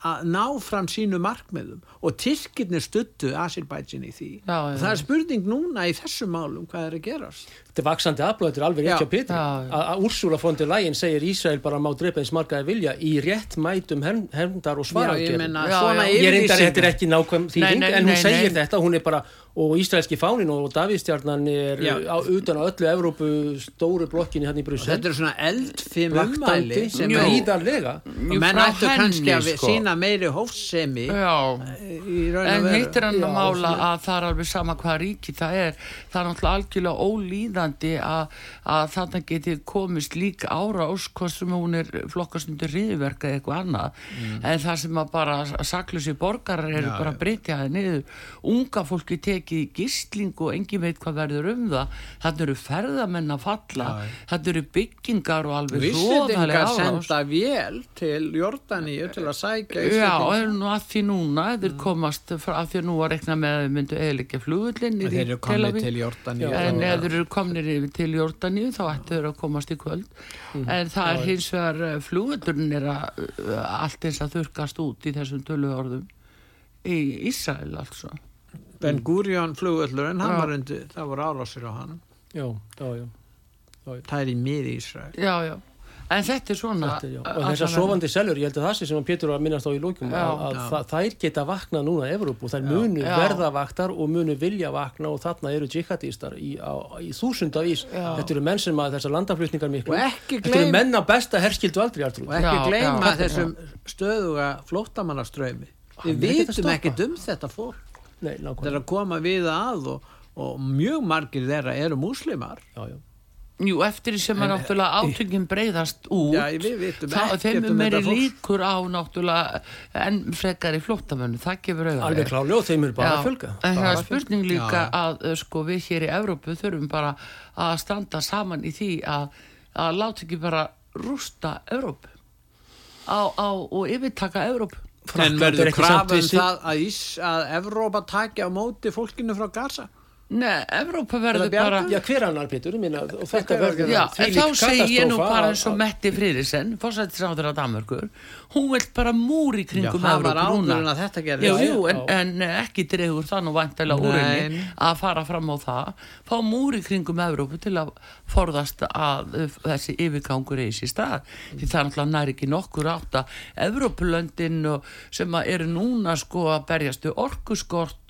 [SPEAKER 2] að ná fram sínu markmiðum og Tyrkirnir stuttu Azerbaijan í því.
[SPEAKER 1] Já, já,
[SPEAKER 2] það er spurning núna í þessum málum hvað er að gerast
[SPEAKER 3] Þetta er vaksandi aflöð, þetta er alveg rétt
[SPEAKER 2] Já.
[SPEAKER 3] hjá Petri. Að að Úrsula von der Leyen segir Ísrael bara má drepa eins margaði vilja í rétt mætum herndar og
[SPEAKER 2] Já,
[SPEAKER 3] svara
[SPEAKER 2] ég
[SPEAKER 3] reyndar, þetta er ekki nákvæm
[SPEAKER 1] nei,
[SPEAKER 3] en hún
[SPEAKER 1] nei,
[SPEAKER 3] segir
[SPEAKER 1] nei.
[SPEAKER 3] þetta, hún er bara, og Ísraelski fánin og Davíðstjarnan er á, utan á öllu Evrópu stóru blokkinni hann í Brussel.
[SPEAKER 2] þetta er svona eldfim
[SPEAKER 3] Vaktandi,
[SPEAKER 2] sem er
[SPEAKER 3] gríðarlega.
[SPEAKER 2] og menn ættu kannski að
[SPEAKER 1] sko.
[SPEAKER 2] sína meiri hófsemi
[SPEAKER 1] En
[SPEAKER 2] veru
[SPEAKER 1] hitt er hann að mála að það er alveg sama hvað ríki það er. Það er náttúrulega algjörlega ólíðandi að, að þarna geti komist líka ára óskvæð sem hún er flokkast undir riðverka eða eitthvað annað. En það sem að bara saklusi borgarar eru
[SPEAKER 2] Já,
[SPEAKER 1] bara að breytja það niður. Unga fólki tekið í gísling og engin veit hvað verður um það. Þannig eru ferðamenn að falla.
[SPEAKER 2] Já.
[SPEAKER 1] Þannig eru byggingar og alveg hróðalega árás.
[SPEAKER 2] senda vél til Jordaníu til að sækja
[SPEAKER 1] Já,
[SPEAKER 2] Íslendinga.
[SPEAKER 1] er nú að því núna þeir komast frá, að því að nú að rekna með myndu eðilegja flugullin
[SPEAKER 2] Þeir eru komnir til Jordaníu
[SPEAKER 1] en þeir eru komnir yfir til Jórdaníu þá ættu þeir að komast í kvöld. En það er hins vegar flugullurinn er að uh, allt eins að þurkast út í þessum tölu orðum í Ísrael altså
[SPEAKER 2] Ben Gurion
[SPEAKER 1] Já.
[SPEAKER 2] var undir, það voru árásir á hann.
[SPEAKER 3] Já, já, já, já,
[SPEAKER 2] það er í miði Ísrael.
[SPEAKER 1] Já, já en þetta er svona
[SPEAKER 3] Þetta er, og þessar
[SPEAKER 1] að-
[SPEAKER 3] sofandi selur, ég held að það sé sem að Pétur var að minnast á í lókjum að, að
[SPEAKER 2] Já.
[SPEAKER 3] þær geta vaknað núna í Evrópu og þær munu
[SPEAKER 1] Já.
[SPEAKER 3] verða vaktar og munu vilja vakna og þarna eru jihadistar í, á, í þúsundavís
[SPEAKER 1] Já.
[SPEAKER 3] þetta eru menn sem að þessar landaflutningar miklu.
[SPEAKER 2] Og ekki
[SPEAKER 3] þetta eru
[SPEAKER 2] gleym-
[SPEAKER 3] menn að besta herskildu aldrei
[SPEAKER 2] og
[SPEAKER 3] Artrúð.
[SPEAKER 2] ekki gleyma þessum stöðuga flóttamannaströymi við vitum ekkert um þetta fólk. Er
[SPEAKER 3] nákvæmlega.
[SPEAKER 2] Að koma við að og, og mjög margir þeirra eru múslimar.
[SPEAKER 3] Já, já.
[SPEAKER 1] Jú, eftir sem að náttúrulega átöngin breyðast út
[SPEAKER 2] Já, við vitum
[SPEAKER 1] þá, þeim er
[SPEAKER 2] um
[SPEAKER 1] meiri
[SPEAKER 2] þetta fólk.
[SPEAKER 1] líkur á náttúrulega enn frekari flóttamönnu, það gefur auðvitað
[SPEAKER 3] alveg klálega og þeim eru bara að fjölga.
[SPEAKER 1] En það er spurning líka
[SPEAKER 2] Já.
[SPEAKER 1] að uh, sko, við hér í Evrópu þurfum bara að standa saman í því að, að láta ekki bara rústa Evrópu. Á, á, og yfirtaka Evrópu.
[SPEAKER 2] en
[SPEAKER 3] er
[SPEAKER 2] verður krafum það að, Ís, að Evrópa taki á móti fólkinu frá Gaza
[SPEAKER 1] Nei, Evrópa verður bara...
[SPEAKER 3] Já, hver annar Pétur, ég minna, og þetta verður
[SPEAKER 1] Já, en þá
[SPEAKER 3] þvílík
[SPEAKER 1] segi ég nú bara eins og Metti Friðrisen, fórsættisráður af Danmörkur, hún vill bara múri kringum
[SPEAKER 2] en
[SPEAKER 1] núna.
[SPEAKER 2] Já,
[SPEAKER 1] jú, en, en ekki dregur það nú vantilega úr
[SPEAKER 2] Nei.
[SPEAKER 1] henni að fara fram á það, fá múri kringum Evrópu til að forðast að uh, þessi yfirgangur eigi sér stað. Því það er náttúrulega nær ekki nokkur átt að Evrópulöndin og- sem að eru núna sko að berjast við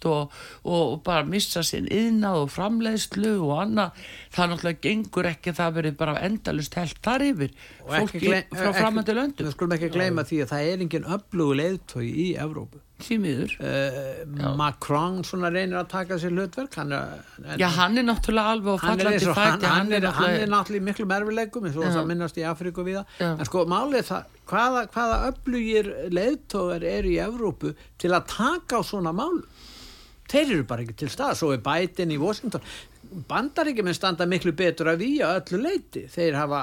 [SPEAKER 1] orkuskort og, og bara missa sinn yðnað og framleiðslu og annað, það náttúrulega gengur ekki að það verið bara endalust held þar yfir.
[SPEAKER 2] Og
[SPEAKER 1] fólki
[SPEAKER 2] gley-
[SPEAKER 1] frá framöndu löndum.
[SPEAKER 2] við skulum ekki gleyma því að það er engin öflugu leiðtói í Evrópu.
[SPEAKER 1] Símiður.
[SPEAKER 2] uh, Macron svona reynir að taka sér hlutverk hann er, en,
[SPEAKER 1] Já, hann er náttúrulega alveg
[SPEAKER 2] hann er, og- hann,
[SPEAKER 1] fæti
[SPEAKER 2] hann, er, hann er
[SPEAKER 1] náttúrulega
[SPEAKER 2] miklu merfileikum eins og það minnast í Afríku við
[SPEAKER 1] Já.
[SPEAKER 2] en sko málið það hvaða, hvaða öflugir leiðtógar eru í Evrópu til að taka á svona mál þeir eru bara ekki til stað svo er bætin í Washington. Bandaríkjumenn standa miklu betur að víja öllu leiti þeir hafa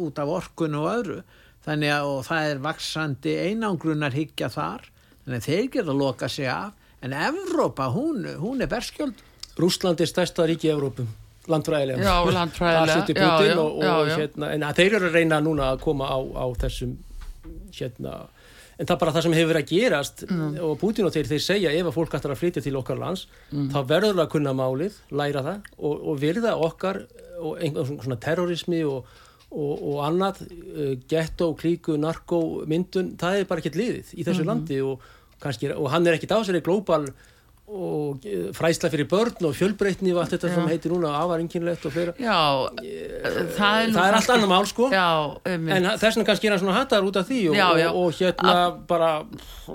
[SPEAKER 2] út af orkun og öðru. Þannig að og það er vaksandi einangrunar higgja þar. Þannig að þeir geta loka sig af. En Evrópa hún, hún er berskjöld
[SPEAKER 3] Rússland er stærsta ríki í Evrópu landfræðilega.
[SPEAKER 1] Já, landfræðilega, [LAUGHS] já,
[SPEAKER 3] Putin
[SPEAKER 1] já,
[SPEAKER 3] og, og
[SPEAKER 1] já, já.
[SPEAKER 3] hérna en að þeir eru að reyna núna að koma á, á þessum hérna en það er bara það sem hefur verið að gerast
[SPEAKER 1] Mm.
[SPEAKER 3] og Putin og þeir, þeir segja ef að fólk ætlar að flytja til okkar lands
[SPEAKER 1] Mm.
[SPEAKER 3] þá verður það að kunna málið, læra það og, og virða okkar og einhvern svona- terrorismi og, og, og annað, uh, ghetto, klíku narko, myndun, það er bara ekkert liðið í þessu landi og kannski, og hann er ekkert á sér í glóbal og eh, fræðsla fyrir börn og fjölbreytni og allt þetta sem heitir núna afarinkynlegt og fleira
[SPEAKER 1] Já, það er
[SPEAKER 3] það er allt annað mál sko
[SPEAKER 1] Já, einmitt.
[SPEAKER 3] en þess vegna kannski er hann svona hattar út af því og,
[SPEAKER 1] Já, já.
[SPEAKER 3] og, og hérna bara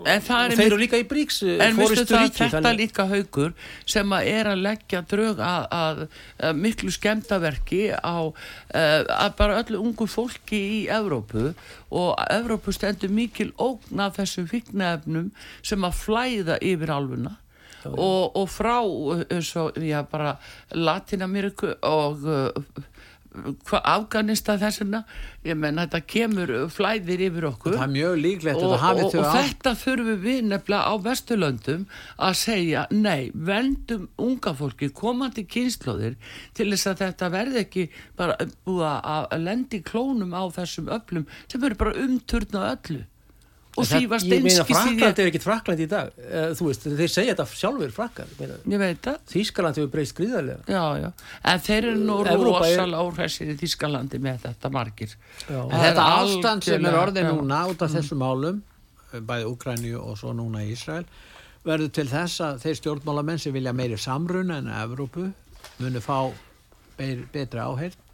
[SPEAKER 1] er
[SPEAKER 3] og þeir eru líka í bríks
[SPEAKER 1] En
[SPEAKER 3] fóristu
[SPEAKER 1] það,
[SPEAKER 3] ríki
[SPEAKER 1] þetta líka haugur sem að er að leggja drög að, að, að miklu skemmtaverki á að bara öllu ungu fólki í Evrópu og Evrópu stendur mikil ógn af þessum fíknefnum sem að flæða yfir álfuna og, og frá uh, og já, bara Latin-Ameriku og uh, hva, Afganistan þessuna ég menn þetta kemur uh, flæðir yfir okkur.
[SPEAKER 2] Það er mjög líklegt að
[SPEAKER 1] og, og, og
[SPEAKER 2] á
[SPEAKER 1] þetta þurfum við nefnilega á Vesturlöndum að segja nei, vendum unga fólki, komandi kynnslóðir til þess að þetta verði ekki bara búið að að lendi klónum á þessum öflum sem eru bara umturna öllu og því var
[SPEAKER 3] Frakland
[SPEAKER 1] því
[SPEAKER 3] er ekkit Frakland í dag. Eh, þú veist, þeir segja þetta sjálfur Frakkar
[SPEAKER 1] ég veit það.
[SPEAKER 3] Þýskaland hefur breyst gríðarlega.
[SPEAKER 1] Já, já, en þeir eru nú rosalega óhressir í Þískalandi með þetta margir.
[SPEAKER 2] Þetta ástand sem er orðið
[SPEAKER 1] já.
[SPEAKER 2] núna út af þessum málum, bæði Úkræni og svo núna í Ísrael, verður til þess að þeir stjórnmálamenn sem vilja meiri samruna en að Evrópu munu fá beir, betri áheyrn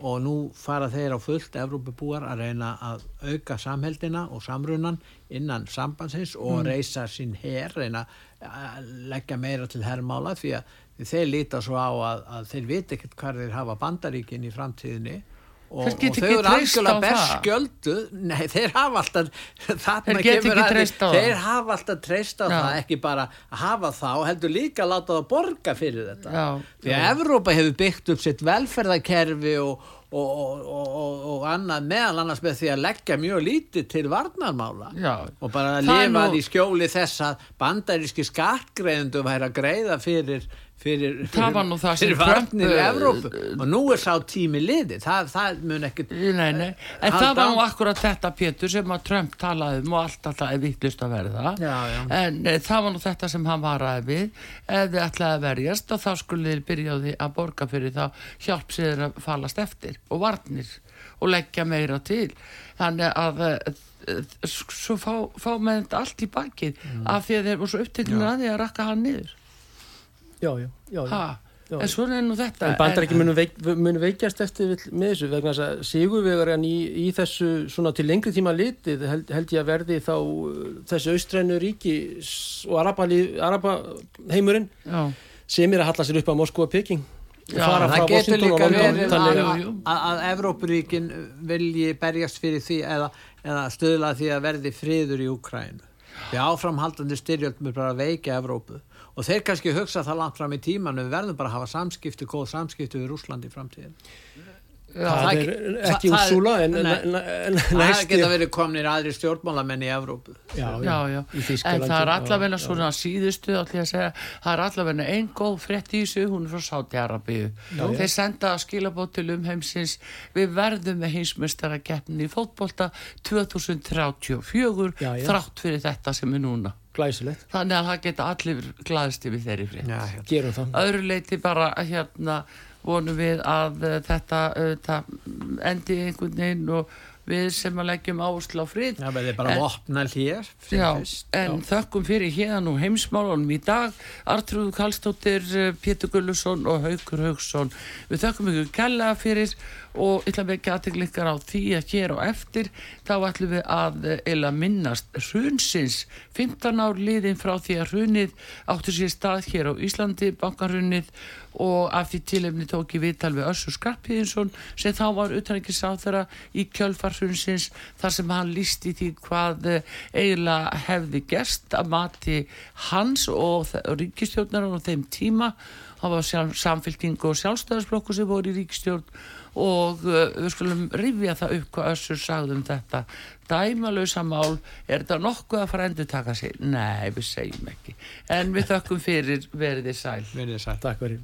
[SPEAKER 2] og nú fara þeir á fullt Evrópubúar að reyna að auka samheldina og samrunan innan sambandsins og reysa sín her, reyna að leggja meira til herrmála því að þeir líta svo á að, að þeir viti ekkert hvað þeir hafa bandaríkin í framtíðinni og, og þau eru algjörlega
[SPEAKER 1] það.
[SPEAKER 2] best skjöldu nei, þeir hafa alltaf
[SPEAKER 1] Þeir geta
[SPEAKER 2] kemur
[SPEAKER 1] ekki
[SPEAKER 2] að því-
[SPEAKER 1] treyst á það.
[SPEAKER 2] þeir hafa alltaf treyst á
[SPEAKER 1] Já.
[SPEAKER 2] það ekki bara að hafa það og heldur líka að láta það borga fyrir þetta
[SPEAKER 1] Já.
[SPEAKER 2] því að Evrópa hefur byggt upp sitt velferðakerfi og, og, og, og, og, og annað meðal annars með því að leggja mjög lítið til varnarmála
[SPEAKER 1] Já.
[SPEAKER 2] og bara að
[SPEAKER 1] Það er
[SPEAKER 2] lifa
[SPEAKER 1] nú-
[SPEAKER 2] í skjóli þess að bandaríski skattgreðendu væri að greiða fyrir, fyrir,
[SPEAKER 1] Það var nú það sem
[SPEAKER 2] varnir í
[SPEAKER 1] eh,
[SPEAKER 2] Evrópu. og nú er sá tími liði það, það mun ekkert
[SPEAKER 1] Nei, nei, en
[SPEAKER 2] Halda
[SPEAKER 1] það var nú akkurat þetta Pétur sem að Trump talaði um og allt alltaf er vittlust að verða.
[SPEAKER 2] Já, já.
[SPEAKER 1] en e, það var nú þetta sem hann varaði við. Ef þið ætlaði að verjast og þá skulle þið byrja á því að borga fyrir þá hjálp sér að falast eftir og varnir og leggja meira til. Þannig að svo fá, fá með þetta allt í bakið
[SPEAKER 2] Mm.
[SPEAKER 1] af því að þeir voru svo uppteknir að því að rakka hann niður
[SPEAKER 3] já, já, já, já.
[SPEAKER 1] en svona er nú þetta
[SPEAKER 3] En bandarækjum munu, veik, munu veikjast eftir með þessu vegna þess að sigurvegarinn í, í þessu svona til lengri tíma litið held, held ég að verði þá uh, þessi austrænu ríki og arabali, araba sem er að halla sér upp á Moskva og Peking
[SPEAKER 1] Já,
[SPEAKER 3] fara
[SPEAKER 2] það
[SPEAKER 3] frá
[SPEAKER 2] getur líka verið að, að, að, Evrópuríkin vilji berjast fyrir því eða, eða stöðla því að verði friður í Úkrænu því áframhaldandi styrjöld með bara að veika Evrópu og þeir kannski hugsa það langt fram í tíman við verðum bara að hafa samskipti, góð samskipti við Rúsland í framtíðin
[SPEAKER 3] það
[SPEAKER 2] það-
[SPEAKER 3] er ekki úrsúla en,
[SPEAKER 2] það geta verið komnir aðri stjórnmálamenn í Evrópu
[SPEAKER 3] já,
[SPEAKER 1] já, já. en það er
[SPEAKER 3] já,
[SPEAKER 1] allavegna
[SPEAKER 3] já.
[SPEAKER 1] svona síðustu ég að segja, það er allavegna einn góð frétt í þessu, hún er frá Sáti-Arabíu þeir senda skilabót til umheimsins við verðum með heimsmestara keppni í fótbolta 2034
[SPEAKER 3] Já, já.
[SPEAKER 1] þrátt fyrir þetta sem er núna
[SPEAKER 3] glæsilegt,
[SPEAKER 1] þannig að það geta allir glaðist yfir þeirri frétt
[SPEAKER 2] já, já.
[SPEAKER 3] gerum það
[SPEAKER 1] öðru leiti bara hérna vonum við að uh, þetta uh, endi einhvern veginn og við sem að leggjum áherslu á frið.
[SPEAKER 2] Það verði bara
[SPEAKER 1] En-
[SPEAKER 2] vopna hér
[SPEAKER 1] Já, en þökkum fyrir hérna og heimsmálunum í dag Artrúð Kallstóttir, eh, Pétur Gullusson og Haukur Hauksson. Við þökkum ykkur kella fyrir og ég ætla að vekja aðteglikar á því að hér á eftir þá ætlum við að eh, eila minnast hrunsins. 15 ár liðin frá því að hrunið áttu sér stað hér á Íslandi bankarhrunið og af því tilefni tók ég viðtal við Össur Skarpiðinsson sem þá var utanækisáþara í kjölfarhrunsins þar sem hann lísti því hvað eh, eiginlega hefði gerst að mati hans og ríkistjórnar á þeim tíma. Það var samfélking og sjálfstæðarsblokku sem voru í ríkistjórn og uh, við skulum rifja það upp hvað Össur sagði um þetta. Dæmalösa mál, er þetta nokkuð að fara að endur taka sig? Nei, við segjum ekki. En við þökkum fyrir veriði sæl.
[SPEAKER 2] Verið sætt
[SPEAKER 3] takk fyrir